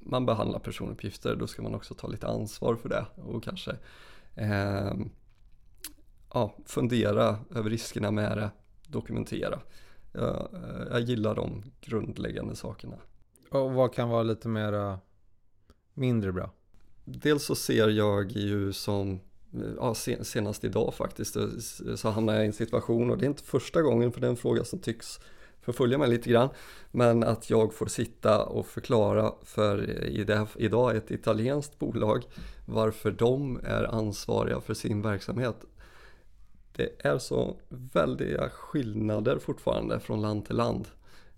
man behandlar personuppgifter, då ska man också ta lite ansvar för det och kanske eh, ja, fundera över riskerna med det, dokumentera. Jag, jag gillar de grundläggande sakerna. Och vad kan vara lite mer mindre bra? Dels så ser jag ju som, ja, sen- senast idag faktiskt, så hamnar jag i en situation och det är inte första gången för det är en fråga som tycks förfölja mig lite grann. Men att jag får sitta och förklara för i det, idag ett italienskt bolag varför de är ansvariga för sin verksamhet. Det är så väldiga skillnader fortfarande från land till land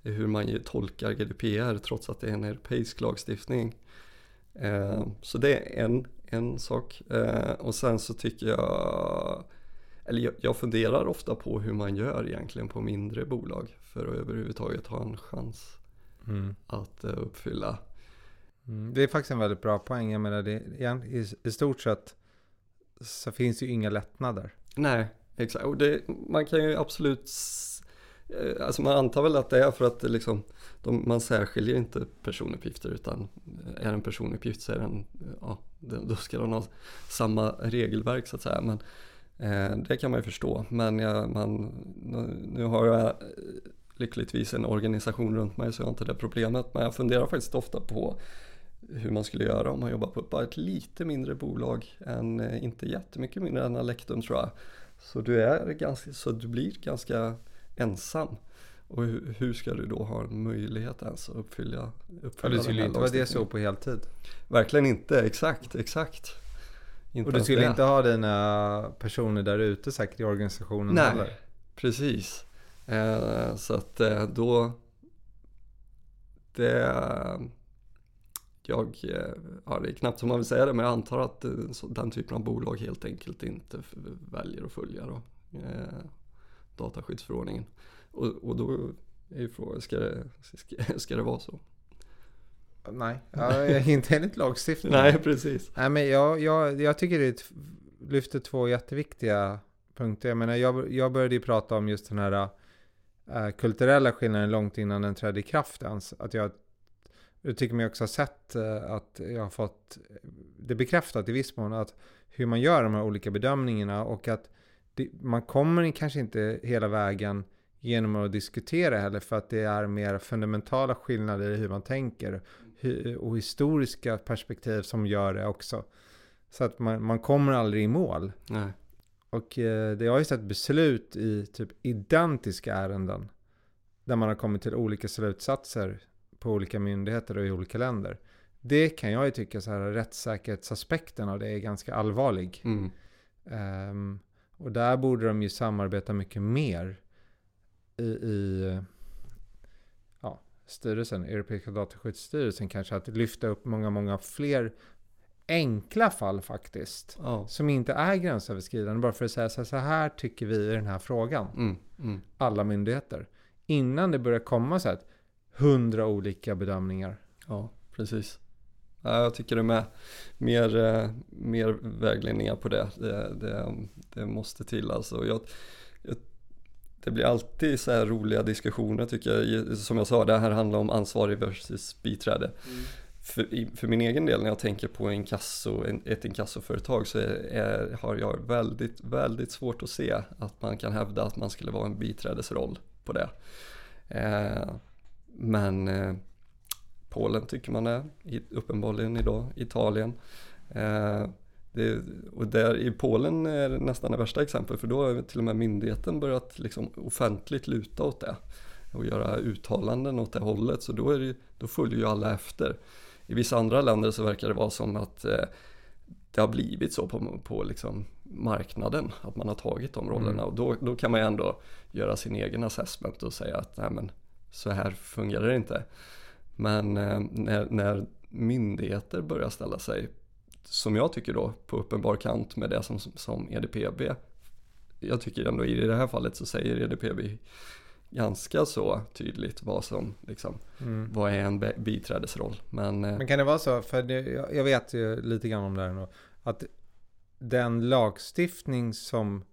i hur man tolkar GDPR trots att det är en europeisk lagstiftning. Eh, Så det är en, en sak. Eh, Och sen så tycker jag, eller jag, funderar ofta på hur man gör egentligen på mindre bolag för att överhuvudtaget ha en chans Mm. att eh, uppfylla. Mm. Det är faktiskt en väldigt bra poäng. Jag menar, det, i, i stort sett så finns ju inga lättnader. Nej, exakt. Och det, man kan ju absolut, eh, alltså man antar väl att det är för att det liksom, de, man särskiljer inte personuppgifter utan eh, är en personuppgift så är den, ja, då ska den ha samma regelverk så att säga. Men eh, det kan man ju förstå. Men jag, man, nu, nu har jag eh, lyckligtvis en organisation runt mig så jag har inte det problemet. Men jag funderar faktiskt ofta på hur man skulle göra om man jobbar på bara ett lite mindre bolag än, inte jättemycket mindre än Alektum tror jag. Så du, är ganska, så du blir ganska ensam. Och hur, hur ska du då ha en möjlighet ens att uppfylla, Ja, uppfylla det den skulle inte vara det så på heltid. Verkligen inte, exakt, exakt. Inte Och du skulle det. inte ha dina personer där ute säkert i organisationen Nej. heller. Precis. Eh, så att eh, då det jag, eh, ja det är knappt som man vill säga det men jag antar att eh, den typen av bolag helt enkelt inte väljer att följa då, eh, dataskyddsförordningen. Och, och då är ju frågan, ska det, ska, ska det vara så? Nej, ja, inte enligt lagstiftningen. Nej precis. Nej, men jag, jag, jag tycker det lyfter två jätteviktiga punkter. Jag menar, jag, jag började ju prata om just den här äh, kulturella skillnaden långt innan den trädde i kraft ens. Att jag, jag tycker mig också ha sett äh, att jag har fått det bekräftat i viss mån att hur man gör de här olika bedömningarna och att det, man kommer kanske inte hela vägen genom att diskutera heller för att det är mer fundamentala skillnader i hur man tänker. och historiska perspektiv som gör det också. Så att man, man kommer aldrig i mål. Nej. Och eh, det har ju sett beslut i typ identiska ärenden. Där man har kommit till olika slutsatser på olika myndigheter och i olika länder. Det kan jag ju tycka så här rättssäkerhetsaspekten av det är ganska allvarlig. Mm. Um, och där borde de ju samarbeta mycket mer i, i ja, styrelsen, Europeiska dataskyddsstyrelsen kanske, att lyfta upp många, många fler enkla fall faktiskt. Ja. Som inte är gränsöverskridande. Bara för att säga så här, så här tycker vi i den här frågan. Mm. Mm. Alla myndigheter. Innan det börjar komma så här hundra olika bedömningar. Ja, precis. Ja, jag tycker det är med mer, eh, mer vägledningar på det. Det, det, det måste till alltså. Jag, jag, det blir alltid så här roliga diskussioner tycker jag. Som jag sa, det här handlar om ansvarig versus biträde. Mm. För, för, min egen del när jag tänker på inkasso, ett inkassoföretag så är, har jag väldigt, väldigt svårt att se att man kan hävda att man skulle vara en biträdesroll på det. Eh, men eh, Polen tycker man är, uppenbarligen idag, Italien. Eh, det, och där i Polen är det nästan det värsta exemplet för då har till och med myndigheten börjat liksom offentligt luta åt det och göra uttalanden åt det hållet så då, är det, då följer ju alla efter. I vissa andra länder så verkar det vara som att eh, det har blivit så på, på liksom marknaden, att man har tagit de rollerna mm. och då, då kan man ju ändå göra sin egen assessment och säga att nej men så här fungerar det inte. Men eh, när, när myndigheter börjar ställa sig, som jag tycker då, på uppenbar kant med det som, som EDPB. Jag tycker ändå i det här fallet så säger EDPB ganska så tydligt vad som liksom, mm. vad är en biträdesroll. Men, eh, Men kan det vara så, för det, jag vet ju lite grann om det här nu, att den lagstiftning som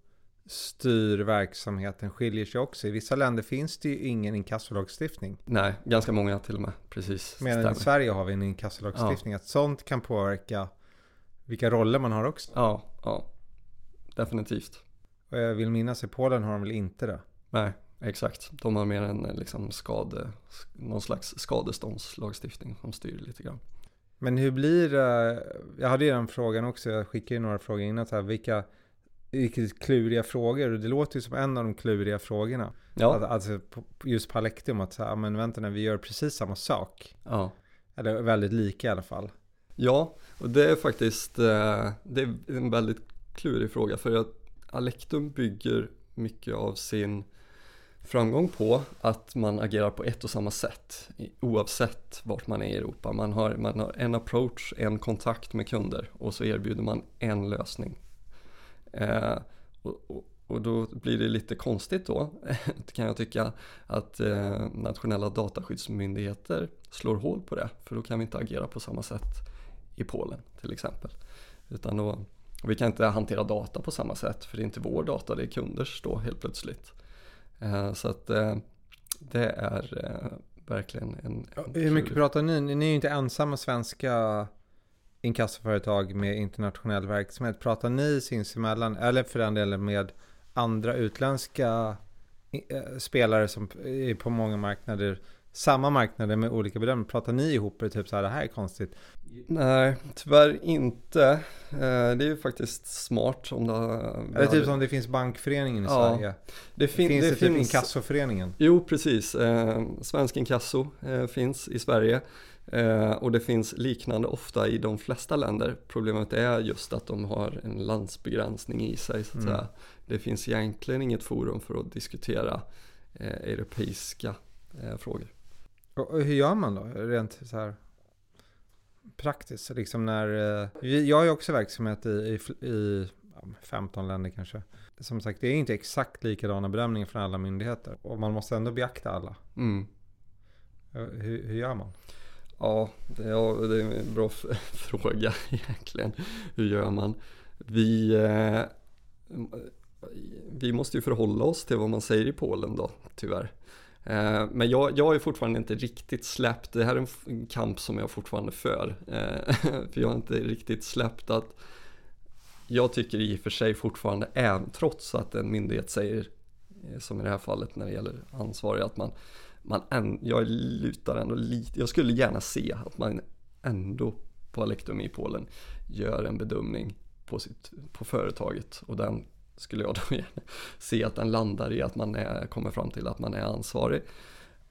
styr verksamheten skiljer sig också. I vissa länder finns det ju ingen inkassolagstiftning. Nej, ganska många till och med. Precis. Medan i Sverige har vi en inkassolagstiftning. Ja. Att sånt kan påverka vilka roller man har också. Ja, ja. Definitivt. Och jag vill minnas i Polen har de väl inte det? Nej, exakt. De har mer en liksom skade, någon slags skadeståndslagstiftning som styr lite grann. Men hur blir det? Jag hade ju den frågan också. Jag skickade ju några frågor innan. Så här, vilka riktigt kluriga frågor. Och det låter ju som en av de kluriga frågorna. Ja. Att, alltså just på Alektum att säga, men vänta när vi gör precis samma sak. Ja. Eller väldigt lika i alla fall. Ja, och det är faktiskt eh, det är en väldigt klurig fråga. För att Alektum bygger mycket av sin framgång på att man agerar på ett och samma sätt oavsett vart man är i Europa. Man har, man har en approach, en kontakt med kunder och så erbjuder man en lösning Eh, och, och, då blir det lite konstigt då, kan jag tycka, att eh, nationella dataskyddsmyndigheter slår hål på det. För då kan vi inte agera på samma sätt i Polen till exempel. Utan då, vi kan inte hantera data på samma sätt för det är inte vår data, det är kunders då helt plötsligt. Eh, så att eh, det är eh, verkligen en... en Hur mycket pratar ni? Ni är ju inte ensamma svenska inkassoföretag med internationell verksamhet. Pratar ni sinsemellan, eller för den delen med andra utländska eh, spelare som är på många marknader, samma marknader med olika bedömningar. Pratar ni ihop er typ så här, det här är konstigt? Nej, tyvärr inte. Eh, det är ju faktiskt smart om det... Eller typ som det finns bankföreningen i ja, Sverige. Det, fin finns det, det typ finns... inkassoföreningen? Jo, precis. Eh, Svensk inkasso finns i Sverige. Eh, och det finns liknande ofta i de flesta länder. Problemet är just att de har en landsbegränsning i sig. Så att mm. säga. Det finns egentligen inget forum för att diskutera eh, europeiska eh, frågor. Och hur gör man då? Rent så här praktiskt. Liksom när, eh, jag har ju också verksamhet i, i, i 15 länder kanske. Som sagt, det är inte exakt likadana bedömningar från alla myndigheter. Och man måste ändå beakta alla. Mm. Hur, hur gör man? Ja, det, är en bra fråga egentligen. Hur gör man? Vi, eh, vi måste ju förhålla oss till vad man säger i Polen då, tyvärr. Eh, men jag, jag är fortfarande inte riktigt släppt, det här är en kamp som jag fortfarande för. Eh, för jag har inte riktigt släppt att jag tycker i och för sig fortfarande, även trots att en myndighet säger, eh, som i det här fallet när det gäller ansvariga, att man man än, jag lutar ändå lite, jag skulle gärna se att man ändå på Alektum i Polen gör en bedömning på, sitt, på företaget och den skulle jag då gärna se att den landar i att man är, kommer fram till att man är ansvarig.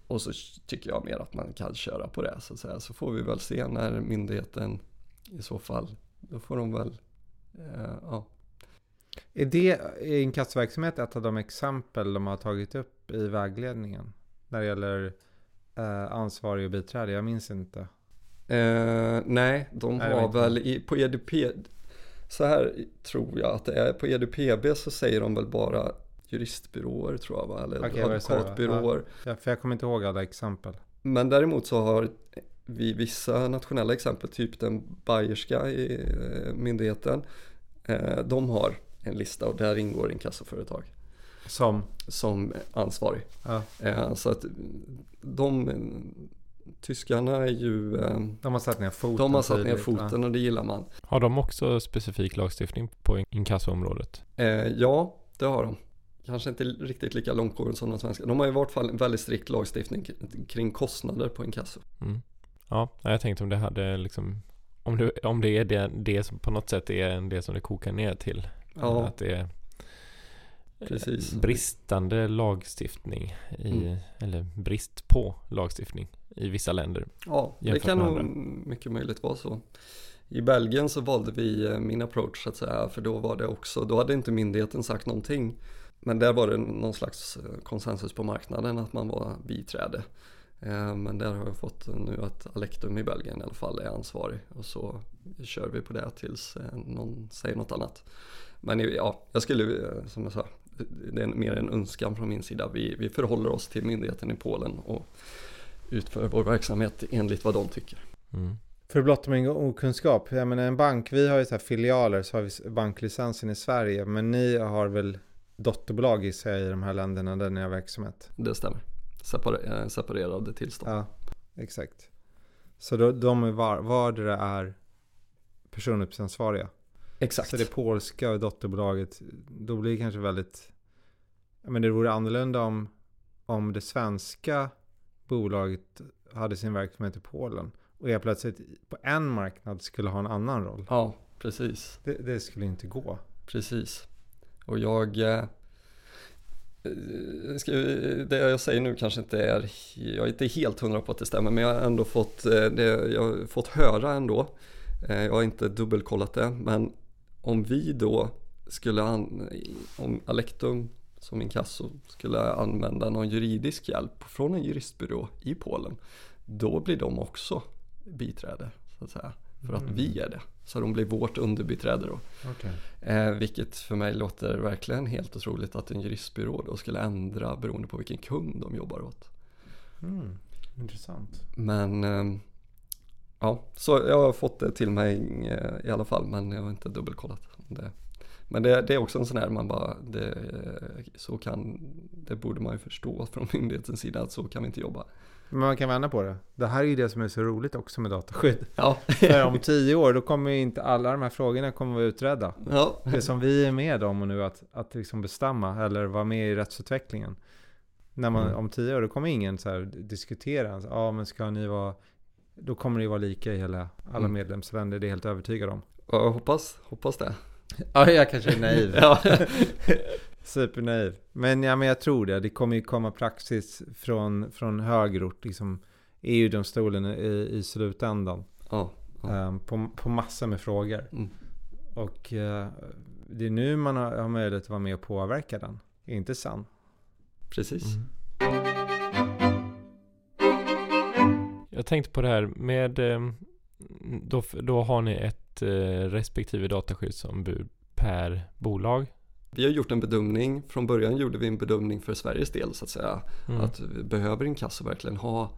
Och så tycker jag mer att man kan köra på det så att säga. Så får vi väl se när myndigheten i så fall, då får de väl, eh, ja. Är det inkassoverksamhet ett av de exempel de har tagit upp i vägledningen? När det gäller eh, ansvarig och biträde? Jag minns inte. Eh, nej, de Nej, har väl i, på EDP, så här tror jag att det är, på EDPB så säger de väl bara juristbyråer tror jag va, eller då? advokatbyråer. Ja, för jag kommer inte ihåg alla exempel. Men däremot så har vi vissa nationella exempel, typ den bayerska i, eh, myndigheten, eh, de har en lista och där ingår inkassoföretag Som? som ansvarig. Ja, Eh, Så att de, tyskarna är ju, eh, de har satt ner foten. de har satt ner foten och det gillar man. Har de också specifik lagstiftning på inkassoområdet? Eh, ja, det har de. Kanske inte riktigt lika långtgående som de svenska. De har i vart fall en väldigt strikt lagstiftning kring kostnader på inkasso. Mm. Ja, jag tänkte om det hade liksom om det, om det är det, det som på något sätt är det som det kokar ner till. Ja. Att det är Precis. bristande lagstiftning i, Mm. eller brist på lagstiftning i vissa länder. Ja, det kan nog mycket möjligt vara så. I Belgien så valde vi eh, min approach så att säga, för då var det också, då hade inte myndigheten sagt någonting. Men där var det någon slags eh, konsensus på marknaden att man var biträde. Eh, Men där har jag fått nu att Alektum i Belgien i alla fall är ansvarig och så kör vi på det tills någon säger något annat. Men ja, jag skulle, som jag sa, det är mer en önskan från min sida. Vi, vi förhåller oss till myndigheten i Polen och utför vår verksamhet enligt vad de tycker. Mm. För att blotta min okunskap. Jag menar en bank, vi har ju så här filialer så har vi banklicensen i Sverige. Men ni har väl dotterbolag i sig i de här länderna där ni har verksamhet? Det stämmer. Separ- eh, separerade tillstånd. Ja, exakt. Så då, de är var, vardera är personuppgiftsansvariga. Exakt. Så det polska dotterbolaget, då blir det kanske väldigt... Men det vore annorlunda om, om det svenska bolaget hade sin verksamhet i Polen och jag plötsligt på en marknad skulle ha en annan roll. Ja, precis. Det, det skulle inte gå. Precis. Och jag... Eh, eh, ska, det jag säger nu kanske inte är... Jag är inte helt hundra på att det stämmer men jag har ändå fått, eh, det, jag fått höra ändå. Eh, jag har inte dubbelkollat det men om vi då skulle... An, om Alektum som inkasso skulle använda någon juridisk hjälp från en juristbyrå i Polen. Då blir de också biträde så att säga. För att Mm. vi är det. Så de blir vårt underbiträde då. Okej. Eh, vilket för mig låter verkligen helt otroligt att en juristbyrå då skulle ändra beroende på vilken kund de jobbar åt. Mm. Intressant. Men eh, ja, så jag har fått det till mig eh, i alla fall men jag har inte dubbelkollat. Det. Men det, det är också en sån här man bara, det, eh, så kan, det borde man ju förstå från myndighetens sida att så kan vi inte jobba. Men man kan vända på det. Det här är ju det som är så roligt också med dataskydd. Ja, För om tio år då kommer ju inte alla de här frågorna kommer vara utredda. ja, Det som vi är med om nu att, att liksom bestämma eller vara med i rättsutvecklingen. När man Mm. om tio år då kommer ingen så diskutera. Ja men ska ni vara då kommer det ju vara lika i hela alla Mm. medlemsländer. Det är jag helt övertygad om. jag hoppas, hoppas det. Ja jag kanske är naiv. Supernaiv. Men, ja, men jag tror det. Det kommer ju komma praxis från, från högre ort. Liksom EU-domstolen i, i slutändan. ja, ja. ehm, på, på massor med frågor. Mm. Och eh, det är nu man har, har möjlighet att vara med och påverka den. Inte sant? precis. Mm. Jag tänkte på det här med eh, då, då har ni ett eh, respektive dataskyddsombud per bolag. Vi har gjort en bedömning, från början gjorde vi en bedömning för Sveriges del så att säga. Mm. Att behöver inkasso verkligen ha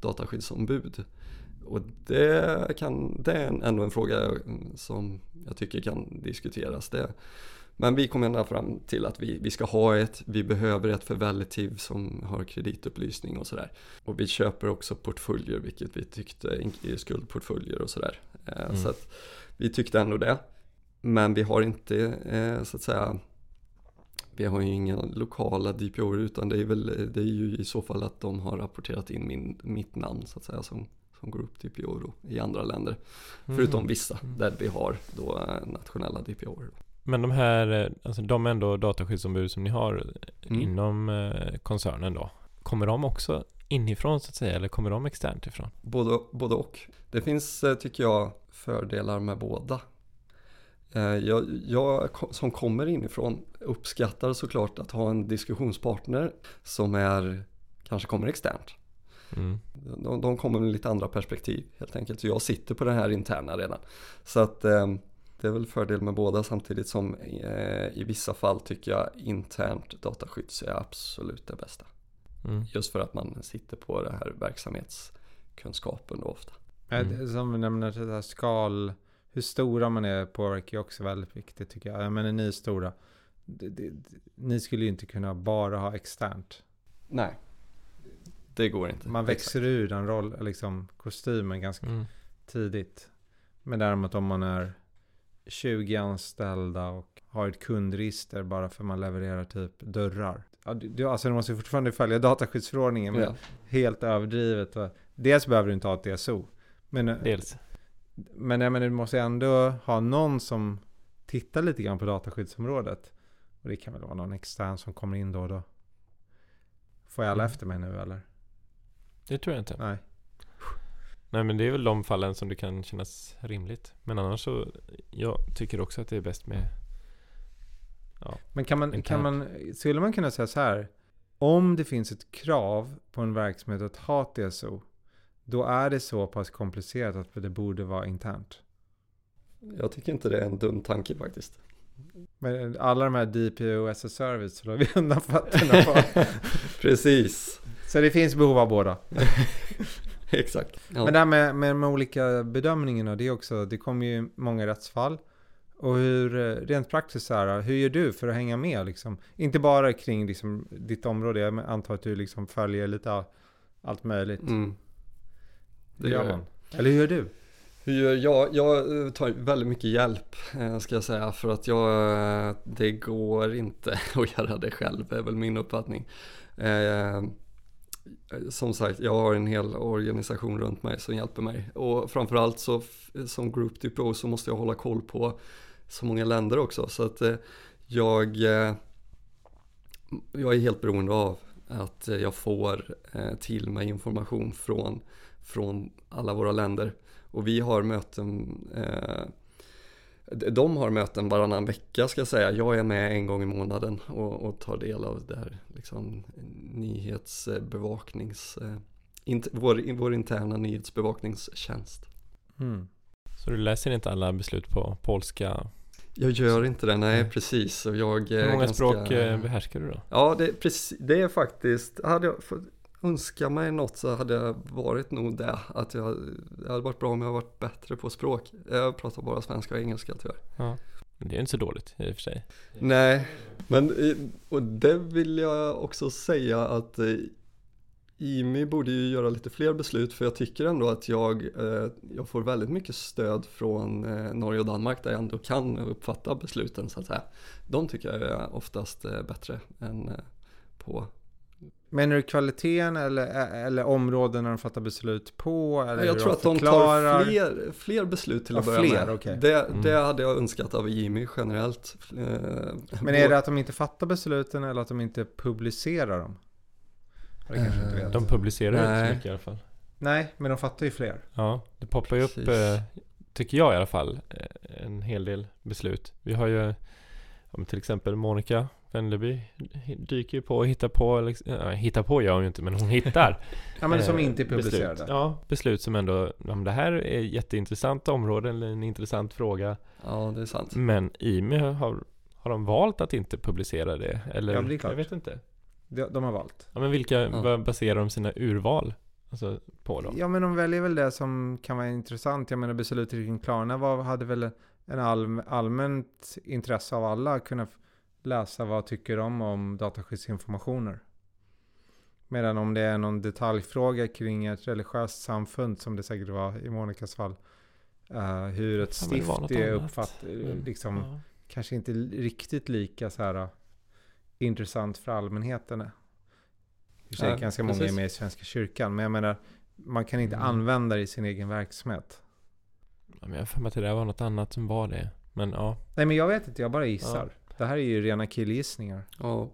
dataskyddsombud? Och det, kan, det är ändå en fråga som jag tycker kan diskuteras. Det, men vi kom ända fram till att vi, vi ska ha ett, vi behöver ett för Relativ som har kreditupplysning och sådär. Och vi köper också portföljer, vilket vi tyckte, skuldportföljer och sådär. Eh, Mm. Så att vi tyckte ändå det. Men vi har inte, eh, så att säga, vi har ju inga lokala DPO utan det är väl det är ju i så fall att de har rapporterat in min, mitt namn så att säga som, som Group DPO då, i andra länder. Mm. Förutom vissa mm. där vi har då eh, nationella DPO. Men de här, eh, alltså de ändå dataskyddsombud som ni har mm. inom eh, koncernen då. Kommer de också inifrån så att säga eller kommer de externt ifrån? Både, både och. Det finns, tycker jag, fördelar med båda. Eh, jag, jag, som kommer inifrån uppskattar såklart att ha en diskussionspartner som är, kanske kommer externt. Mm. De, de, kommer med lite andra perspektiv helt enkelt. Så jag sitter på det här interna redan. Så att eh, det är väl fördel med båda samtidigt som eh, i vissa fall tycker jag internt dataskydd är absolut det bästa. Mm. Just för att man sitter på det här verksamhetskunskapen då ofta. Mm. Som vi nämner det här skal hur stora man är påverkar ju också väldigt viktigt tycker jag. Men är ni stora, det, det, ni skulle ju inte kunna bara ha externt. Nej, det går inte. Man växer Exakt. ur den roll, liksom kostymen ganska mm. tidigt. Men däremot om man är 20 anställda och har ett kundregister bara för man levererar typ dörrar. Alltså du måste fortfarande följa dataskyddsförordningen, men ja. helt överdrivet. Dels behöver du inte ha ett DSO. Men, Dels. Men menar, du måste ändå ha någon som tittar lite grann på dataskyddsområdet. Och det kan väl vara någon extern som kommer in då och då. Får jag alla mm. efter mig nu eller? Det tror jag inte. Nej. Nej men det är väl de fallen som det kan kännas rimligt. Men annars så, jag tycker också att det är bäst med ja, Men kan man, kan man, skulle man kunna säga så här? Om det finns ett krav på en verksamhet att ha ett DSO då är det så pass komplicerat att det borde vara internt. Jag tycker inte det är en dum tanke faktiskt. Men alla de här DPO as a service slår vi undan fötterna på. Precis. Så det finns behov av båda. Exakt. Ja. Men det här med, med de olika bedömningarna, det är också, det kommer ju många rättsfall. Och hur, rent praktiskt så här, hur gör du för att hänga med liksom? Inte bara kring liksom, ditt område, jag antar att du liksom följer lite allt möjligt. Mm. Det gör man. Eller hur gör du? Hur gör jag? Jag eh, tar väldigt mycket hjälp eh, ska jag säga för att jag, eh, det går inte att göra det själv är väl min uppfattning. Som sagt, jag har en hel organisation runt mig som hjälper mig och framförallt så som Group DPO så måste jag hålla koll på så många länder också så att eh, jag, eh, jag är helt beroende av att jag får eh, till mig information från från alla våra länder. Och vi har möten eh, de har möten varannan vecka ska jag säga. Jag är med en gång i månaden och, och tar del av det här liksom, nyhetsbevaknings... Eh, int, vår, vår interna nyhetsbevakningstjänst. Mm. Så du läser inte alla beslut på polska? Jag gör inte det, nej, precis. Och jag Hur många ganska, språk eh, behärskar du då? Ja, det, precis, det är faktiskt, hade jag, önska mig något så hade jag varit nog det. Att jag, det hade varit bra om jag varit bättre på språk. Jag pratar bara svenska och engelska tyvärr. Ja, det är inte så dåligt i och för sig. Nej, men och det vill jag också säga att eh, IMI borde ju göra lite fler beslut för jag tycker ändå att jag, eh, jag får väldigt mycket stöd från eh, Norge och Danmark där jag ändå kan uppfatta besluten så att säga. De tycker jag är oftast bättre än på Menar du kvaliteten eller, eller områdena de fattar beslut på? Eller jag tror att de tar fler, fler beslut till att ja, börja fler, med. Okay. Det, mm. det hade jag önskat av Jimmy generellt. Eh, men är det att de inte fattar besluten eller att de inte publicerar dem? Det kanske inte vet. De publicerar Nej. inte så mycket i alla fall. Nej, men de fattar ju fler. Ja, det poppar ju upp, eh, tycker jag i alla fall, eh, en hel del beslut. Vi har ju till exempel Monica Wennerby dyker ju på och hittar på, liksom, äh, hittar på gör hon ju inte men hon hittar Ja men som eh, inte är publicerade beslut. Ja, beslut som ändå, ja, det här är jätteintressant område eller en intressant fråga Ja det är sant Men IMI har, har de valt att inte publicera det? Eller? Ja det är klart Jag vet inte de, de har valt Ja men vilka, ja. baserar de sina urval? Alltså på då? Ja men de väljer väl det som kan vara intressant Jag menar beslutet kring Klarna var, hade väl en all, allmänt intresse av alla att kunna läsa vad tycker de om dataskyddsinformationer. Medan om det är någon detaljfråga kring ett religiöst samfund som det säkert var i Monikas fall. Uh, hur ett stift är uppfattat, mm. liksom, ja. kanske inte riktigt lika så här intressant för allmänheten. I och för sig Ja, ganska många precis. är med i Svenska kyrkan. Men jag menar, man kan inte Mm. använda det i sin egen verksamhet. Ja, men jag har för mig att det där var något annat som var det. Men ja, Nej men jag vet inte, jag bara gissar. Det här är ju rena killgissningar. Ja,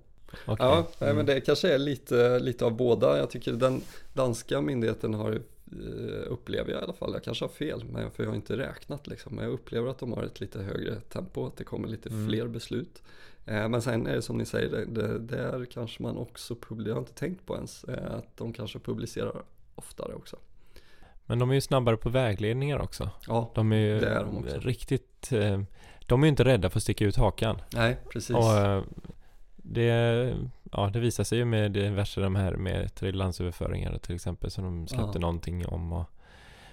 okej. ja nej, Mm. men det kanske är lite, lite av båda. Jag tycker den danska myndigheten har, eh, upplever jag i alla fall, jag kanske har fel, men för jag har inte räknat liksom. Men jag upplever att de har ett lite högre tempo, att det kommer lite Mm. fler beslut. Eh, men sen är det som ni säger, det, det, där kanske man också publicerar, jag har inte tänkt på ens, eh, att de kanske publicerar oftare också. Men de är ju snabbare på vägledningar också. Ja, De är ju Det är de också. riktigt... De är ju inte rädda för att sticka ut hakan. nej precis. Och eh, det, ja, det visar sig ju med diverse de här med tredjelandsöverföringar till exempel som de släppte Ja. någonting om och,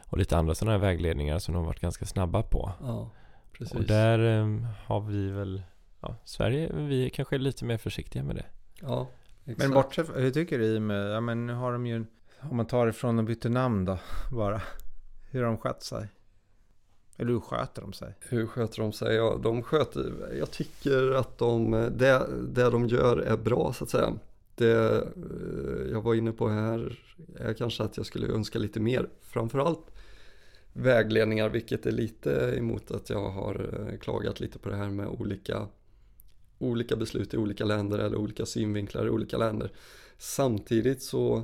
och lite andra sådana här vägledningar som de har varit ganska snabba på. Ja, precis. Och där eh, har vi väl, ja, Sverige, vi är kanske lite mer försiktiga med det. Ja, exakt. Men bortsett från- hur tycker du med, ja men nu har de ju, om man tar ifrån och byter namn då, bara. Hur har de skött sig? Eller hur sköter de sig? Hur sköter de sig? Ja, de sköter, jag tycker att de, det, det de gör är bra så att säga. Det eh, jag var inne på här är kanske att jag skulle önska lite mer. Framförallt vägledningar, vilket är lite emot att jag har eh, klagat lite på det här med olika, olika beslut i olika länder eller olika synvinklar i olika länder. Samtidigt så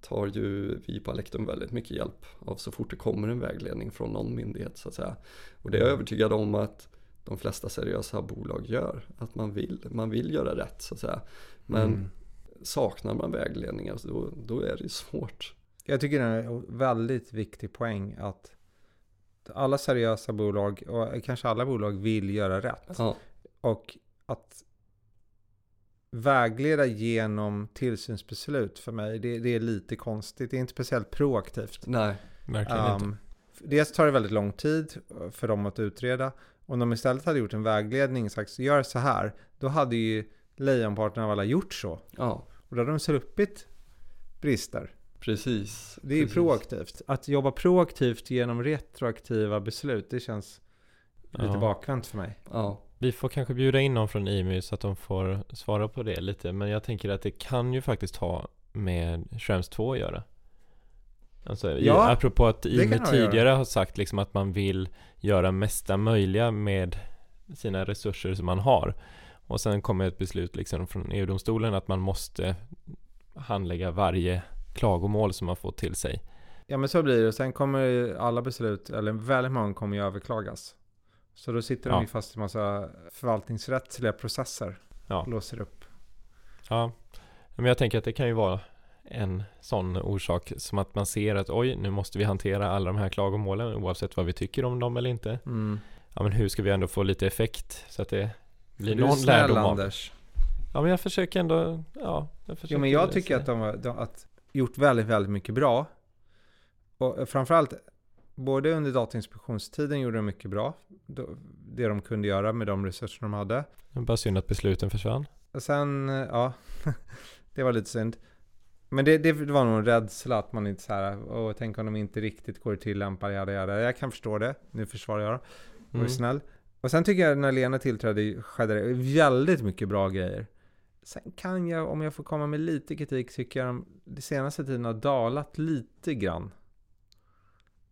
tar ju vi på Alektum väldigt mycket hjälp av så fort det kommer en vägledning från någon myndighet så att säga. Och det är jag övertygad om att de flesta seriösa bolag gör. Att man vill, man vill göra rätt så att säga. Men Mm. saknar man vägledningar så då, då är det ju svårt. Jag tycker det är en väldigt viktig poäng att alla seriösa bolag och kanske alla bolag vill göra rätt. Ja, Och att vägleda genom tillsynsbeslut för mig, det, det är lite konstigt. Det är inte speciellt proaktivt. nej, Verkligen inte. Um, dels tar det väldigt lång tid för dem att utreda. Om de istället hade gjort en vägledning och sagt gör så här, då hade ju lejonparten av alla gjort så. ja, Och då hade de sluppit brister. precis. Det är precis. proaktivt. Att jobba proaktivt genom retroaktiva beslut, det känns lite Ja. bakvänt för mig. Ja, Vi får kanske bjuda in någon från IMY så att de får svara på det lite. Men jag tänker att det kan ju faktiskt ha med Schrems 2 att göra. Alltså, Ja, apropå att göra. tidigare har sagt liksom att man vill göra mesta möjliga med sina resurser som man har. Och sen kommer ett beslut liksom från EU-domstolen att man måste handlägga varje klagomål som man får till sig. Ja men så blir det. Sen kommer alla beslut, eller väldigt många kommer ju överklagas. Så då sitter de Ja. ju fast i massa förvaltningsrättsliga processer. Ja. Låser upp. Ja, men jag tänker att det kan ju vara en sån orsak som att man ser att oj, nu måste vi hantera alla de här klagomålen oavsett vad vi tycker om dem eller inte. Mm. Ja, men hur ska vi ändå få lite effekt så att det blir Du någon snäll lärdom av Anders. Ja, men jag försöker ändå, ja. Jag försöker Jo men jag tycker att de har att gjort väldigt, väldigt mycket bra. Och framförallt, både under Datainspektionstiden gjorde de mycket bra. Det de kunde göra med de resurser de hade. Det bara synd att besluten försvann. Och sen, eh, ja, det var lite synd. Men det, det var nog en rädsla att man inte så här, åh, tänk om de inte riktigt går att tillämpa, jada, jada. Jag kan förstå det, nu försvarar jag dem. Mm. snäll. Och sen tycker jag när Lena tillträdde skedde det väldigt mycket bra grejer. Sen kan jag, om jag får komma med lite kritik, tycker jag de, de senaste tiden har dalat lite grann.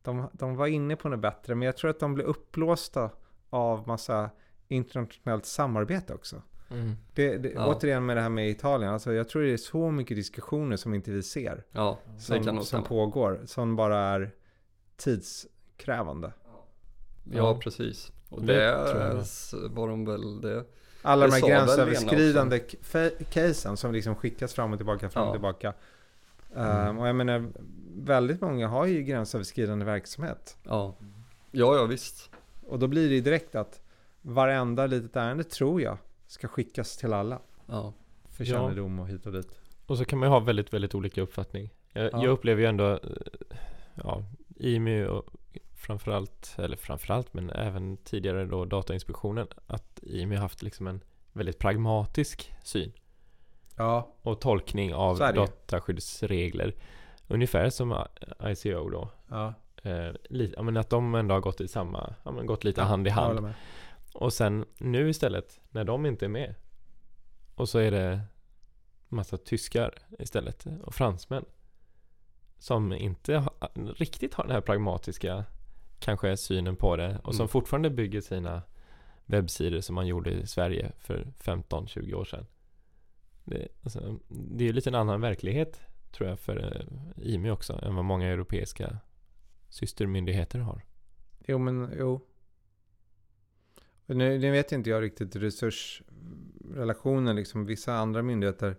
De, de var inne på något bättre, men jag tror att de blev upplåsta av massa internationellt samarbete också. Mm. Det, det, Ja. Återigen med det här med Italien, alltså jag tror det är så mycket diskussioner som inte vi ser. ja, Som, som pågår, som bara är tidskrävande. Ja, Ja. precis. Och Det det, var de väl det. Alla Det de här gränsöverskridande casen som liksom skickas fram och tillbaka, fram och Ja. tillbaka. Mm. Ehm, och jag menar, väldigt många har ju gränsöverskridande verksamhet. Ja, ja, ja visst. Och då blir det ju direkt att varenda litet ärende tror jag ska skickas till alla. Ja, För Ja. kännedom och hit och dit. Och så kan man ju ha väldigt, väldigt olika uppfattning. Jag, Ja. jag upplever ju ändå, ja, IMY och framförallt, eller framförallt, men även tidigare då Datainspektionen, att har haft liksom en väldigt pragmatisk syn Ja, och tolkning av ju. dataskyddsregler. Ungefär som ICO då. ja. Eh, li, ja, men att de ändå har gått i samma, ja, men gått lite hand i hand. Och sen nu istället, när de inte är med, Och så är det massa tyskar istället och fransmän. Som inte ha, riktigt har den här pragmatiska kanske synen på det och som Mm. fortfarande bygger sina webbsidor som man gjorde i Sverige för 15-20 år sedan. Det, alltså, det är lite en annan verklighet tror jag för eh, IMI också än vad många europeiska systermyndigheter har. Jo, men jo. Nu, nu vet inte jag riktigt resursrelationen. Liksom, vissa andra myndigheter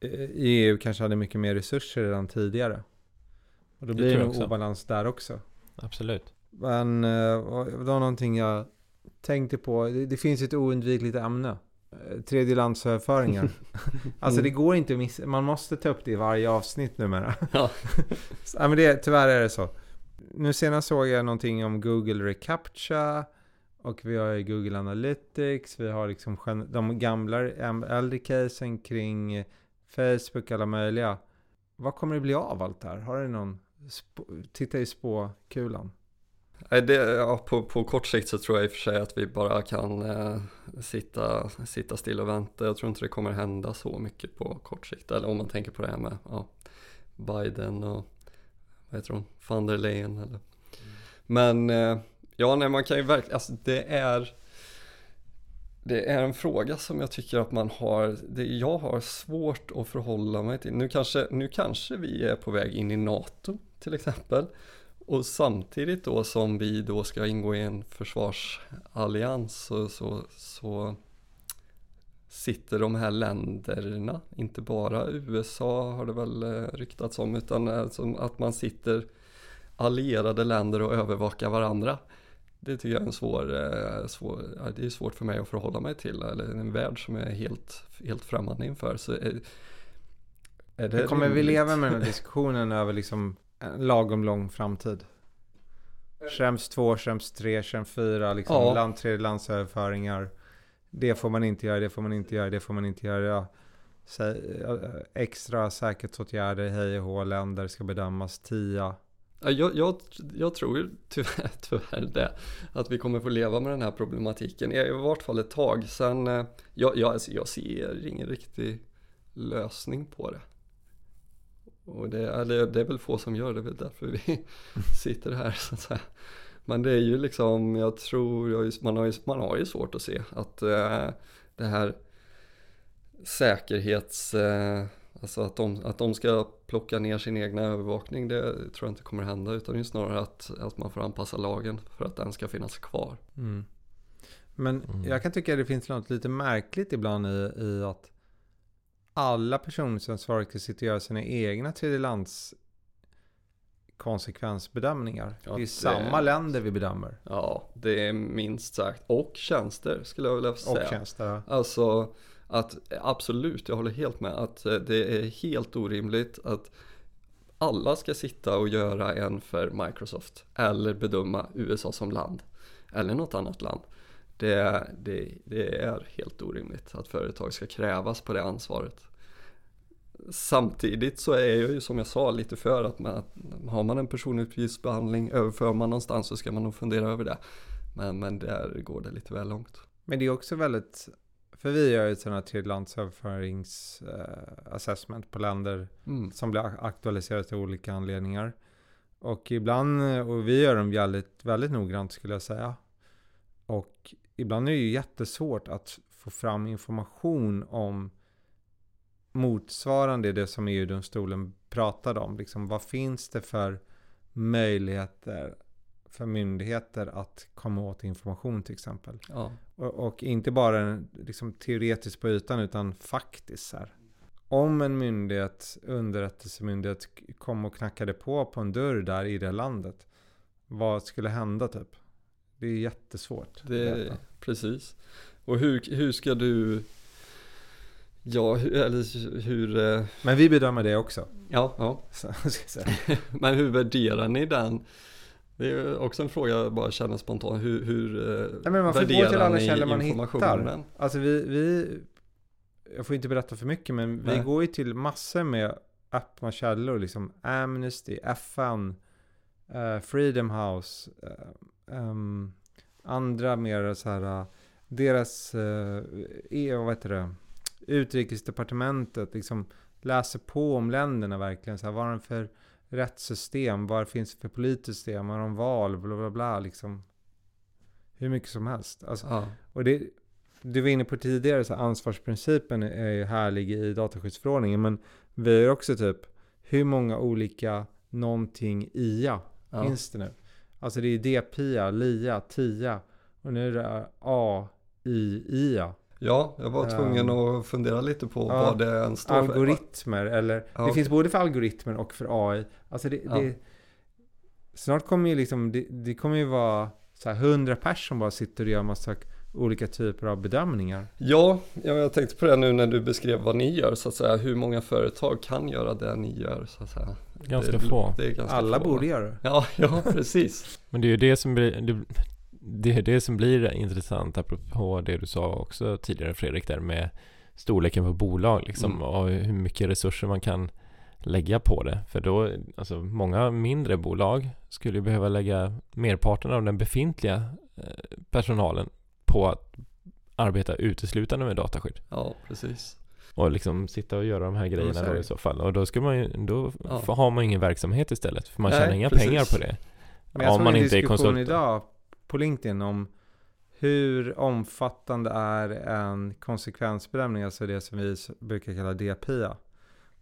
eh, i EU kanske hade mycket mer resurser redan tidigare. Och då Det blir det nog obalans där också. Absolut. Men eh, vad- det var någonting jag tänkte på. Det, det finns ett oundvikligt ämne. Eh, Tredjelandsöverföringar. alltså det går inte att missa. Man måste ta upp det i varje avsnitt numera. Ja. Ja, men det, tyvärr är det så. Nu senast såg jag någonting om Google Recaptcha. Och vi har ju Google Analytics. Vi har liksom de gamla äldre casen kring Facebook, alla möjliga. Vad kommer det bli av allt det här? Har du någon... Titta i spåkulan. Det, ja, på, på kort sikt så tror jag i och för sig att vi bara kan eh, sitta, sitta still och vänta. Jag tror inte det kommer hända så mycket på kort sikt. Eller om man tänker på det här med ja, Biden och vad heter hon, van der Leyen eller. Men eh, ja, nej, man kan ju verkligen, alltså det är det är en fråga som jag tycker att man har, det, jag har svårt att förhålla mig till. Nu kanske, nu kanske vi är på väg in i NATO till exempel. Och samtidigt då som vi då ska ingå i en försvarsallians så, så, så sitter de här länderna, inte bara USA har det väl eh, ryktats om, utan eh, att man sitter allierade länder och övervakar varandra. Det tycker jag är en svår, eh, svår det är svårt för mig att förhålla mig till, eller en värld som jag är helt, helt främmande inför. Så är, är det Hur kommer vi rimligt? leva med den här diskussionen över liksom en lagom lång framtid? Schrems 2, Schrems 3, Schrems 4, liksom Ja. land, tredjelandsöverföringar. Det får man inte göra, det får man inte göra, det får man inte göra. Eh, extra säkerhetsåtgärder, hej och hå, länder ska bedömas, TIA. Ja, jag, jag, jag tror ju tyvärr, tyvärr det, att vi kommer få leva med den här problematiken i, i vart fall ett tag. Sen, eh, jag, jag, alltså, jag ser ingen riktig lösning på det. Och det, eller, det är väl få som gör det, det är väl därför vi sitter här så att säga. Men det är ju liksom, jag tror, man, har ju, man har ju svårt att se att eh, det här säkerhets, eh, alltså att de, att de ska plocka ner sin egna övervakning, det tror jag inte kommer hända utan det är snarare att, att man får anpassa lagen för att den ska finnas kvar. Mm. Men Mm. jag kan tycka att det finns något lite märkligt ibland i, i att alla personer som ska sitta och göra sina egna tredjelands konsekvensbedömningar. Ja, det är det- samma länder vi bedömer. Ja, det är minst sagt. Och tjänster skulle jag vilja Och säga. tjänster. Alltså att absolut, jag håller helt med att eh, det är helt orimligt att alla ska sitta och göra en för Microsoft eller bedöma USA som land eller något annat land. Det, det, det är helt orimligt att företag ska krävas på det ansvaret. Samtidigt så är jag ju som jag sa lite för att man, har man en personuppgiftsbehandling överför man någonstans så ska man nog fundera över det. Men, men där går det lite väl långt. Men det är också väldigt, för vi gör ju ett sådant här tredjelandsöverförings eh, på länder Mm. som blir ak- aktualiserat av olika anledningar. Och ibland, och vi gör dem väldigt, väldigt noggrant skulle jag säga. Och ibland är det ju jättesvårt att få fram information om motsvarande det som EU-domstolen pratade om. Liksom, vad finns det för möjligheter för myndigheter att komma åt information till exempel? Ja. Och, och inte bara liksom, teoretiskt på ytan utan faktiskt här. Om en myndighet, underrättelsemyndighet, kom och knackade på på en dörr där i det landet. Vad skulle hända typ? Det är jättesvårt. Det, precis. Och hur, hur ska du, ja, hur, eller hur, eh, Men vi bedömer det också. ja, ja, Så, men hur värderar ni den? Det är också en fråga jag bara känner spontant. Hur, hur eh, Nej, men man får gå till värderar alla källor man hittar. Alltså vi, vi, jag får inte berätta för mycket men vi Nej. går ju till massor med öppna källor. Liksom Amnesty, FN, eh, Freedom House, ehm, andra mer så här, eh, deras, uh, vad heter det, utrikesdepartementet liksom läser på om länderna verkligen. Så här, vad har de för rättssystem? Vad finns det för politiskt system? Har de val? Bla bla bla liksom. Hur mycket som helst. Alltså, Ja. och det, du var inne på tidigare, så här, ansvarsprincipen är ju härlig i dataskyddsförordningen. Men vi har också typ, hur många olika någonting IA Ja. finns det nu? Alltså det är DPIA, LIA, TIA och nu är det AI-IA. ja, jag var tvungen Ehm, att fundera lite på ja, vad det än står för. Algoritmer eller, Ja. det finns både för algoritmer och för AI. Alltså det, Ja. det snart kommer ju liksom, det, det kommer ju vara så här 100 personer som bara sitter och gör massa olika typer av bedömningar. Ja, ja, jag tänkte på det nu när du beskrev vad ni gör så att säga. Hur många företag kan göra det ni gör så att säga. Ganska det, få. Det är ganska Alla få. borde göra det. Ja, ja precis. Men det är ju det som blir det, det är det som blir intressant apropå det du sa också tidigare Fredrik där med storleken på bolag liksom Mm. och hur mycket resurser man kan lägga på det. För då, alltså många mindre bolag skulle ju behöva lägga merparten av den befintliga eh, personalen på att arbeta uteslutande med dataskydd. Ja, precis. Och liksom sitta och göra de här grejerna då i så fall. Och då ska man ju, då Ja. har man ingen verksamhet istället. För man Nej, tjänar inga precis. pengar på det. Men jag Om såg man en inte är diskussion konsult. idag på LinkedIn om hur omfattande är en konsekvensbedömning, alltså det som vi brukar kalla DPIA.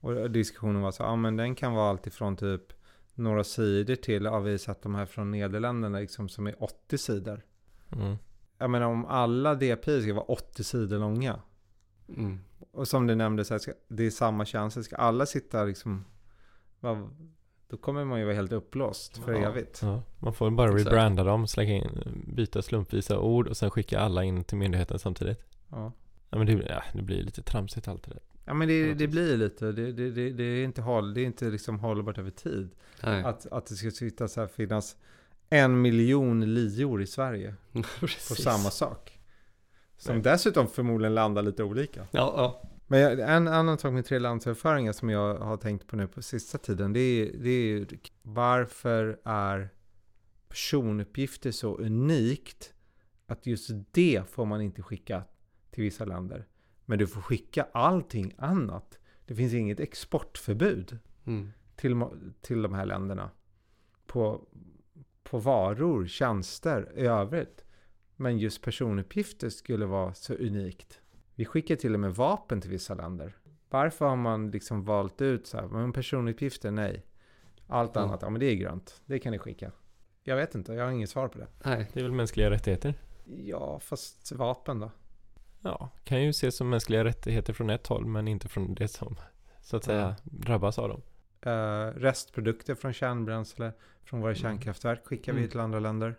Och diskussionen var så, ja men den kan vara alltifrån typ några sidor till, ja vi har sett de här från Nederländerna liksom som är 80 sidor. Mm. Jag menar om alla DPI ska vara 80 sidor långa. Mm. Och som du nämnde, så här, ska, det är samma tjänster. Ska alla sitta liksom... Vad, då kommer man ju vara helt upplåst för Ja. evigt. Ja, man får bara rebranda dem, slänga in, byta slumpvisa ord och sen skicka alla in till myndigheten samtidigt. Ja. Ja men det, ja, det blir lite tramsigt allt det där. Ja men det, det blir lite, det, det, det, det är inte, håll, det är inte liksom hållbart över tid. Nej. Att, att det ska sitta så här, finnas en miljon lior i Sverige på samma sak. Som dessutom förmodligen landar lite olika. Ja, ja. Men jag, en annan sak med tredjelandsöverföringar som jag har tänkt på nu på sista tiden, det är, det är varför är personuppgifter så unikt att just det får man inte skicka till vissa länder. Men du får skicka allting annat. Det finns inget exportförbud Mm. till, till de här länderna på, på varor, tjänster i övrigt. Men just personuppgifter skulle vara så unikt. Vi skickar till och med vapen till vissa länder. Varför har man liksom valt ut så här, men personuppgifter, nej. Allt Ja. annat, ja men det är grönt. Det kan ni skicka. Jag vet inte, jag har inget svar på det. Nej. Det är väl mänskliga rättigheter? Ja, fast vapen då? Ja, kan ju ses som mänskliga rättigheter från ett håll men inte från det som så att säga drabbas av dem. Eh, restprodukter från kärnbränsle från våra Mm. kärnkraftverk skickar vi Mm. till andra länder.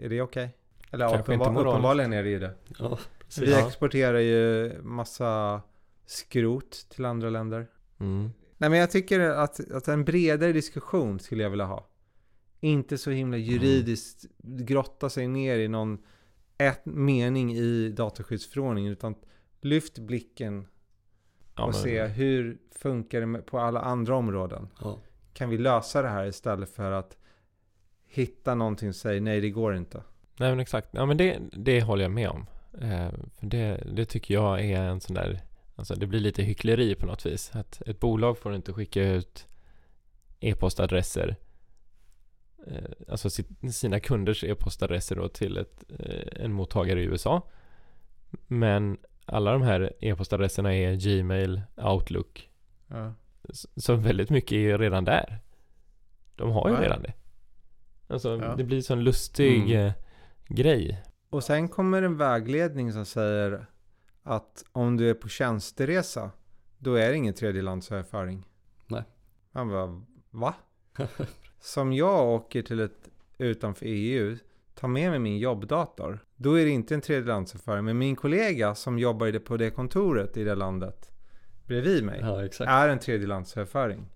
Är det okej? Eller Kanske inte uppenbar- moraliskt. uppenbarligen är det ju det. Ja, Vi exporterar ju massa skrot till andra länder. Mm. Nej men jag tycker att, att en bredare diskussion skulle jag vilja ha. Inte så himla juridiskt grotta sig ner i någon ett mening i dataskyddsförordningen utan lyft blicken Ja, och men- se hur funkar det på alla andra områden. Ja. Kan vi lösa det här istället för att hitta någonting och säga nej det går inte. Nej men exakt, ja men det, det håller jag med om. Eh, för det, det tycker jag är en sån där, alltså det blir lite hyckleri på något vis. Att ett bolag får inte skicka ut e-postadresser, eh, alltså sitt, sina kunders e-postadresser då till ett, eh, en mottagare i USA. Men alla de här e-postadresserna är Gmail, Outlook, Ja. S- så väldigt mycket är ju redan där. De har ju Ja. redan det. Alltså Ja. det blir så en lustig Mm. Grej. Och sen kommer en vägledning som säger att om du är på tjänsteresa, då är det ingen tredjelandsöverföring. Nej. Man bara, va? Som jag åker till ett utanför EU, tar med mig min jobbdator, då är det inte en tredjelandsöverföring. Men min kollega som jobbar på det kontoret i det landet bredvid mig ja, exakt. är en tredjelandsöverföring.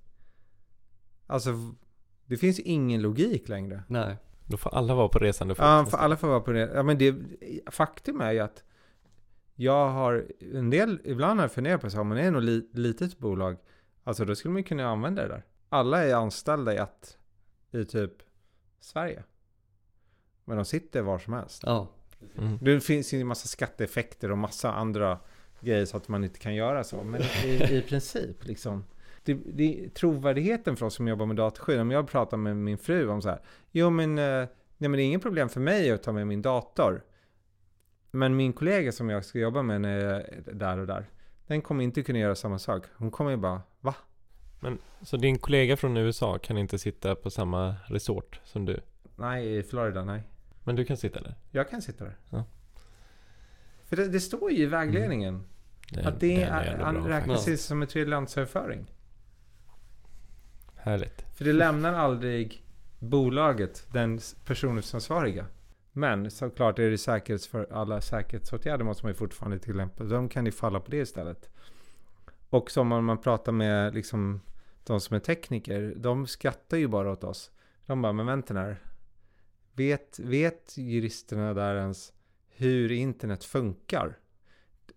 Alltså, det finns ingen logik längre. Nej. Då får alla vara på resande fot. Ja, för alla får vara på det. Ja, men det, faktum är ju att jag har en del, ibland har jag funderat på så här, om man är något li, litet bolag, alltså då skulle man kunna använda det där. Alla är anställda i ett, i typ Sverige. Men de sitter var som helst. Ja. Mm. Det finns ju en massa skatteeffekter och massa andra grejer så att man inte kan göra så. Men i, i princip liksom. Det, det, trovärdigheten för oss som jobbar med dataskydd, om jag pratar med min fru om så här. Jo men, eh, nej, men det är inget problem för mig att ta med min dator. Men min kollega som jag ska jobba med när jag är där och där. Den kommer inte kunna göra samma sak. Hon kommer ju bara, va? Men, så din kollega från USA kan inte sitta på samma resort som du? Nej, i Florida, nej. Men du kan sitta där? Jag kan sitta där. Ja. För det, det står ju i vägledningen. Mm. Det, att det den är, han bra räknas som en tredjelandsöverföring. Härligt. För det lämnar aldrig bolaget, den personuppsansvariga. Men såklart är det säkerhets för alla säkerhetsåtgärder måste man ju fortfarande tillämpa. De kan ju falla på det istället. Och som om man pratar med liksom de som är tekniker, de skrattar ju bara åt oss. De bara, men vänta här. Vet, vet juristerna där ens hur internet funkar?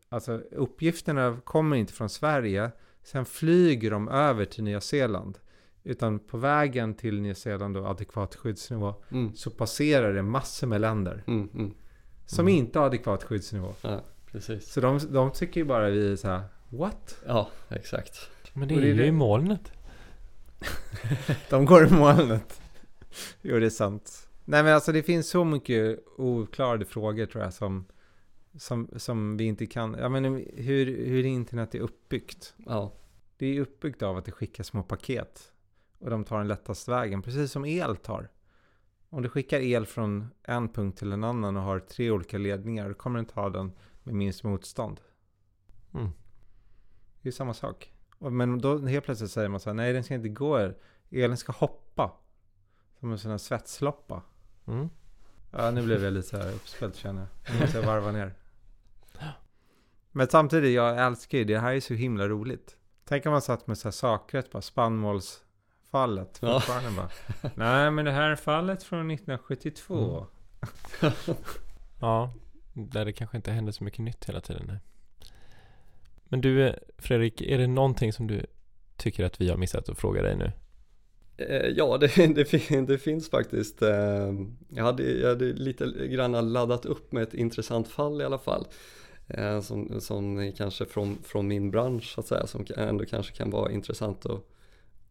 Alltså uppgifterna kommer inte från Sverige. Sen flyger de över till Nya Zeeland. Utan på vägen till Nya Zeeland och adekvat skyddsnivå Mm. så passerar det massor med länder Mm, mm. som Mm. inte har adekvat skyddsnivå. Ja, precis. Så de, de tycker ju bara vi är så här, what? Ja, exakt. Men det är det är ju det- i molnet. De går i molnet. jo, det är sant. Nej, men alltså det finns så mycket oklarade frågor tror jag som, som, som vi inte kan. Jag menar, hur, hur internet är uppbyggt. Ja, Det är uppbyggt av att det skickas små paket. Och de tar den lättaste vägen, precis som el tar. Om du skickar el från en punkt till en annan och har tre olika ledningar, då kommer den ta den med minst motstånd. Mm. Det är samma sak. Men då helt plötsligt säger man så här, nej den ska inte gå, elen ska hoppa. Som en sån här svetsloppa. Mm. Ja, nu blev jag lite så här uppspelt känner jag. Nu måste jag varva ner. Men samtidigt, jag älskar ju det. här är så himla roligt. Tänk om man satt med så här sakrätt på spannmålsfallet. Ja. Fortfarande bara. Nej, men det här är fallet från 1972. Mm. Ja, där det kanske inte händer så mycket nytt hela tiden. Nej. Men du eh, Fredrik, är det någonting som du tycker att vi har missat att fråga dig nu? Eh, Ja, det, det, det finns faktiskt. eh, Jag hade, jag hade lite grann laddat upp med ett intressant fall i alla fall. eh, Som, som kanske från, från min bransch så att säga, som ändå kanske kan vara intressant att,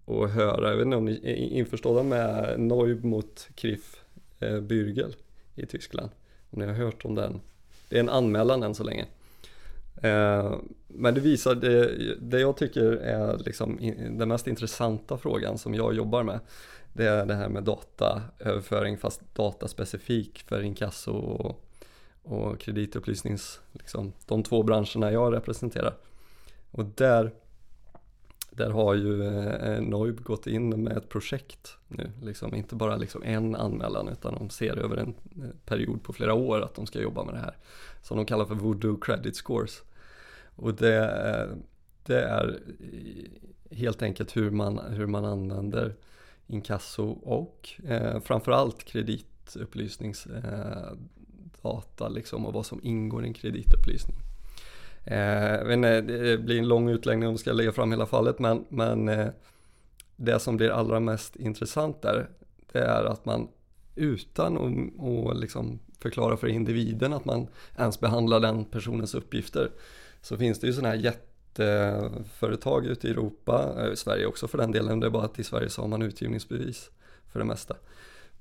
och höra. Jag vet inte om ni är införstådda med Neub mot Kriff eh, Bürgel i Tyskland. Om ni har hört om den. Det är en anmälan än så länge. Eh, Men det visar det, det jag tycker är liksom den mest intressanta frågan som jag jobbar med. Det är det här med dataöverföring fast dataspecifik för inkasso och, och kreditupplysnings, liksom, de två branscherna jag representerar. Och där, där har ju eh, Neub gått in med ett projekt nu, liksom, inte bara liksom en anmälan utan de ser över en eh, period på flera år att de ska jobba med det här. Som de kallar för Voodoo Credit Scores. Och det, är- det är helt enkelt hur man, hur man använder inkasso och eh, framförallt kreditupplysningsdata eh, liksom och vad som ingår i en kreditupplysning. Eh, vet inte, det blir en lång utläggning om vi ska lägga fram hela fallet men, men eh, det som blir allra mest intressant där det är att man utan att att liksom förklara för individen att man ens behandlar den personens uppgifter så finns det ju sådana här jätteföretag ute i Europa, eh, i Sverige också för den delen, det är bara att i Sverige så har man utgivningsbevis för det mesta.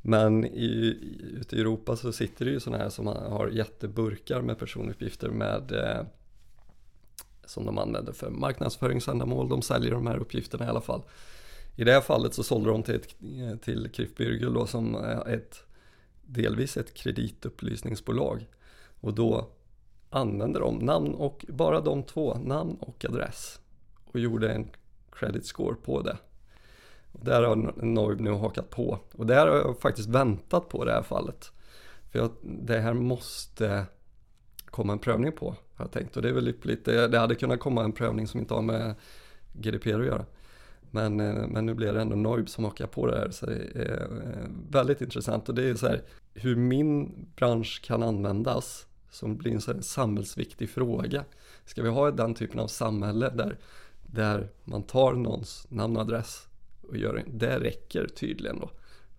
Men i, i- ute i Europa så sitter det ju sådana här som har jätteburkar med personuppgifter med eh, som de använder för marknadsföringsändamål, de säljer de här uppgifterna i alla fall. I det här fallet så sålde de till, ett, till Krif Bürgel då som är ett, delvis ett kreditupplysningsbolag. Och då använde de namn och bara de två, namn och adress. Och gjorde en credit score på det. Och där har Noib nu hakat på. Och där har jag faktiskt väntat på det här fallet. För jag, det här måste komma en prövning på, har jag tänkt. Och det är väl lite, det hade kunnat komma en prövning som inte har med GDPR att göra. Men, eh, men nu blir det ändå Noib som hakar på det här. Så det är eh, väldigt intressant. Och det är så här, hur min bransch kan användas som blir en sån här samhällsviktig fråga. Ska vi ha den typen av samhälle där, där man tar någons namn och adress och gör en, det räcker tydligen då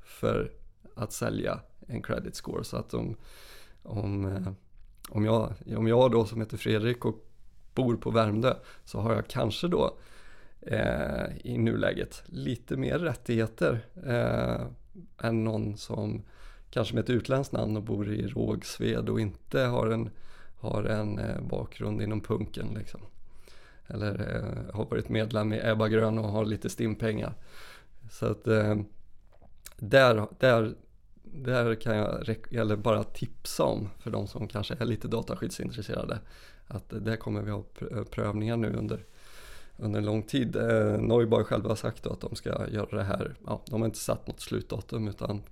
för att sälja en credit score. Så att om, om, eh, om, jag, om jag då som heter Fredrik och bor på Värmdö så har jag kanske då eh, i nuläget lite mer rättigheter eh, än någon som kanske med ett utländskt namn och bor i Rågsved och inte har en, har en eh, bakgrund inom punken liksom. Eller eh, har varit medlem i Ebba Grön och har lite stimpengar. Så att eh, där, där, där kan jag eller bara tipsa om för de som kanske är lite dataskyddsintresserade. Att där kommer vi ha eh, prövningar nu under, under en lång tid. Eh, Neubauer själva har sagt att de ska göra det här, ja, de har inte satt något slutdatum utan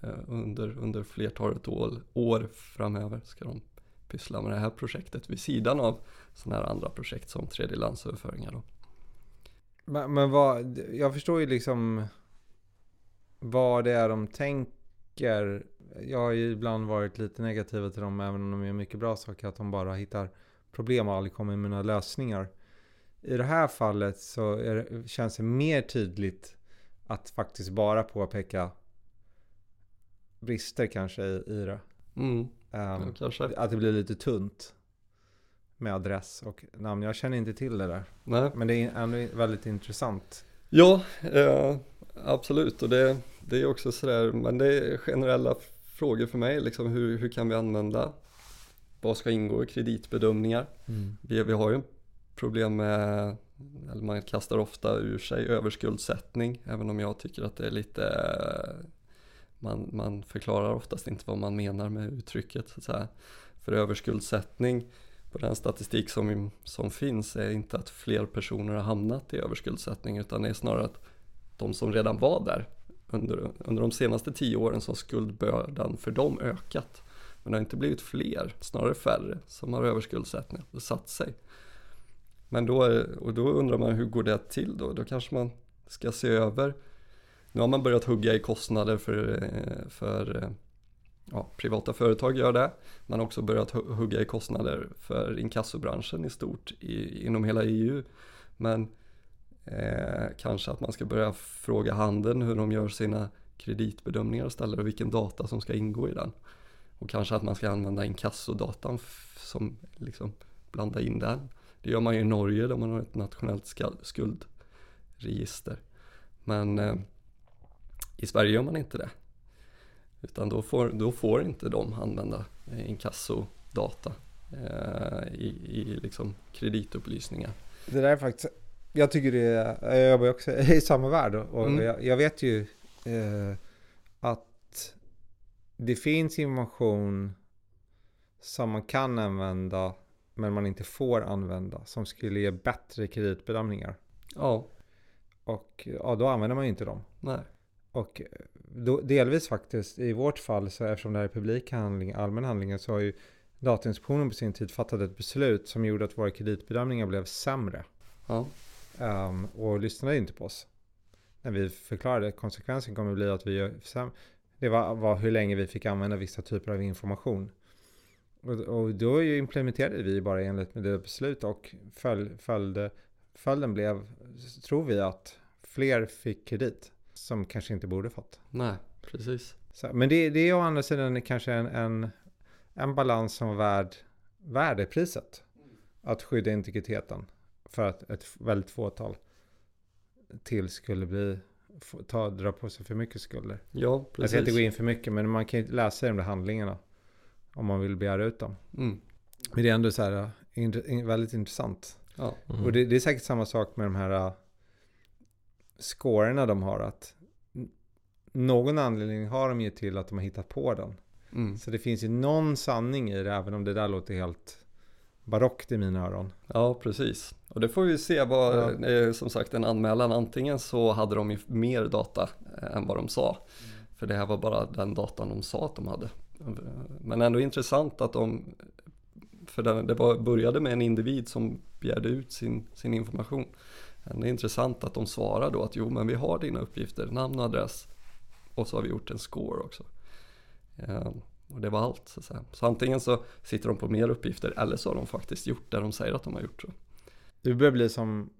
eh, under, under flertalet år, år framöver ska de pyssla med det här projektet vid sidan av sådana här andra projekt som tredjelandsöverföringar. Då. Men, men vad, jag förstår ju liksom vad det är de tänker. Jag har ju ibland varit lite negativ till dem även om de gör mycket bra saker. Att de bara hittar problem och aldrig kommer med några lösningar. I det här fallet så det, känns det mer tydligt att faktiskt bara påpeka brister kanske i, i det. Mm. Um, ja, att det blir lite tunt med adress och namn. Jag känner inte till det där. Nej. Men det är ändå väldigt intressant. Ja, eh, absolut. Och det, det är också sådär, men det är generella frågor för mig. Liksom hur, hur kan vi använda, vad ska ingå i kreditbedömningar? Mm. Vi, vi har ju problem med, eller man kastar ofta ur sig överskuldsättning. Även om jag tycker att det är lite man, man förklarar oftast inte vad man menar med uttrycket. Så att säga. För överskuldsättning på den statistik som, som finns är inte att fler personer har hamnat i överskuldsättning utan det är snarare att de som redan var där under, under de senaste tio åren så har skuldbördan för dem ökat. Men det har inte blivit fler, snarare färre som har överskuldsättning och satt sig. Men då, är, och då undrar man hur går det till då? Då kanske man ska se över nu har man börjat hugga i kostnader för, för ja, privata företag gör det. Man har också börjat hugga i kostnader för inkassobranschen i stort i, inom hela EU. Men eh, kanske att man ska börja fråga handeln hur de gör sina kreditbedömningar istället och vilken data som ska ingå i den. Och kanske att man ska använda inkassodatan som liksom blanda in den. Det gör man ju i Norge där man har ett nationellt skuldregister. Men eh, i Sverige gör man inte det. Utan då får, då får inte de använda eh, inkassodata eh, i, i liksom kreditupplysningar. Det där är faktiskt, jag tycker det är, jag jobbar också i samma värld och mm. jag, jag, vet ju eh, att det finns information som man kan använda men man inte får använda som skulle ge bättre kreditbedömningar. Ja. Och ja, då använder man ju inte dem. Nej. Och då, delvis faktiskt i vårt fall så eftersom det här är publik handling, allmän handling så har ju Datainspektionen på sin tid fattat ett beslut som gjorde att våra kreditbedömningar blev sämre. Ja. Um, och lyssnade inte på oss. När vi förklarade konsekvensen kommer bli att vi gör. Det var, var hur länge vi fick använda vissa typer av information. Och, och då implementerade vi bara enligt med det beslut och följ, följde, följden blev, tror vi, att fler fick kredit som kanske inte borde fått. Nej, precis. Så, men det, det är å andra sidan kanske en, en, en balans som är värd, värd priset. Att skydda integriteten för att ett väldigt fåtal till skulle bli ta, dra på sig för mycket skulder. Ja, precis. Jag ska inte gå in för mycket men man kan ju läsa de där handlingarna. Om man vill begära ut dem. Mm. Men det är ändå så här in, väldigt intressant. Ja. Mm. Och det, det, är säkert samma sak med de här scorerna de har att någon anledning har de ju till att de har hittat på den. Mm. Så det finns ju någon sanning i det, även om det där låter helt barockt i mina öron. Ja, precis. Och det får vi se vad, ja. som sagt en anmälan, antingen så hade de ju mer data eh, än vad de sa. Mm. För det här var bara den datan de sa att de hade. Men ändå intressant att de, för det var, började med en individ som begärde ut sin, sin information. Det är intressant att de svarar då att jo men vi har dina uppgifter, namn och adress och så har vi gjort en score också. Och det var allt så att säga. Så antingen så sitter de på mer uppgifter eller så har de faktiskt gjort det de säger att de har gjort. Så. Det börjar bli som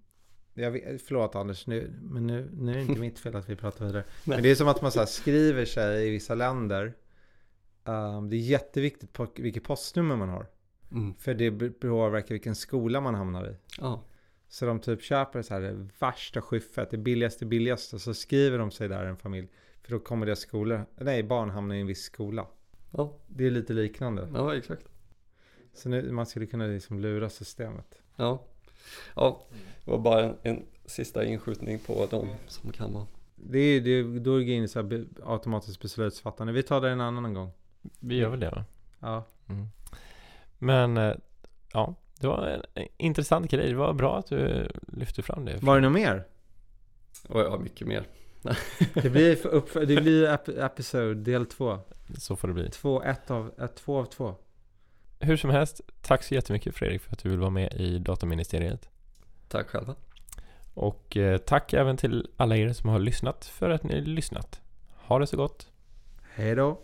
jag vet, förlåt Anders, nu, men nu, nu är det inte mitt fel att vi pratar vidare. Men det är som att man så skriver sig i vissa länder. Um, det är jätteviktigt på vilket postnummer man har. Mm. För det påverkar vilken skola man hamnar i. Ja. Så de typ köper så här det värsta skyffet, det billigaste billigaste. Så skriver de sig där en familj. För då kommer deras skolor, nej barn hamnar i en viss skola. Ja, Det är lite liknande. ja exakt. Så nu, man skulle kunna liksom lura systemet. Ja. ja, det var bara en, en sista inskjutning på de som kan vara. Det är, det, då går in i så här automatiskt beslutsfattande. Vi tar det en annan gång. Vi gör väl det va? Ja. Mm. Men eh, ja, det var en intressant grej. Det var bra att du lyfte fram det. Var det något mer? Ja, mycket mer. Det blir, upp, det blir ep, episode del två. Så får det bli. Två, ett av, ett, två av två. Hur som helst, tack så jättemycket Fredrik för att du vill vara med i Dataministeriet. Tack själva. Och eh, tack även till alla er som har lyssnat för att ni har lyssnat. Ha det så gott! Hej då.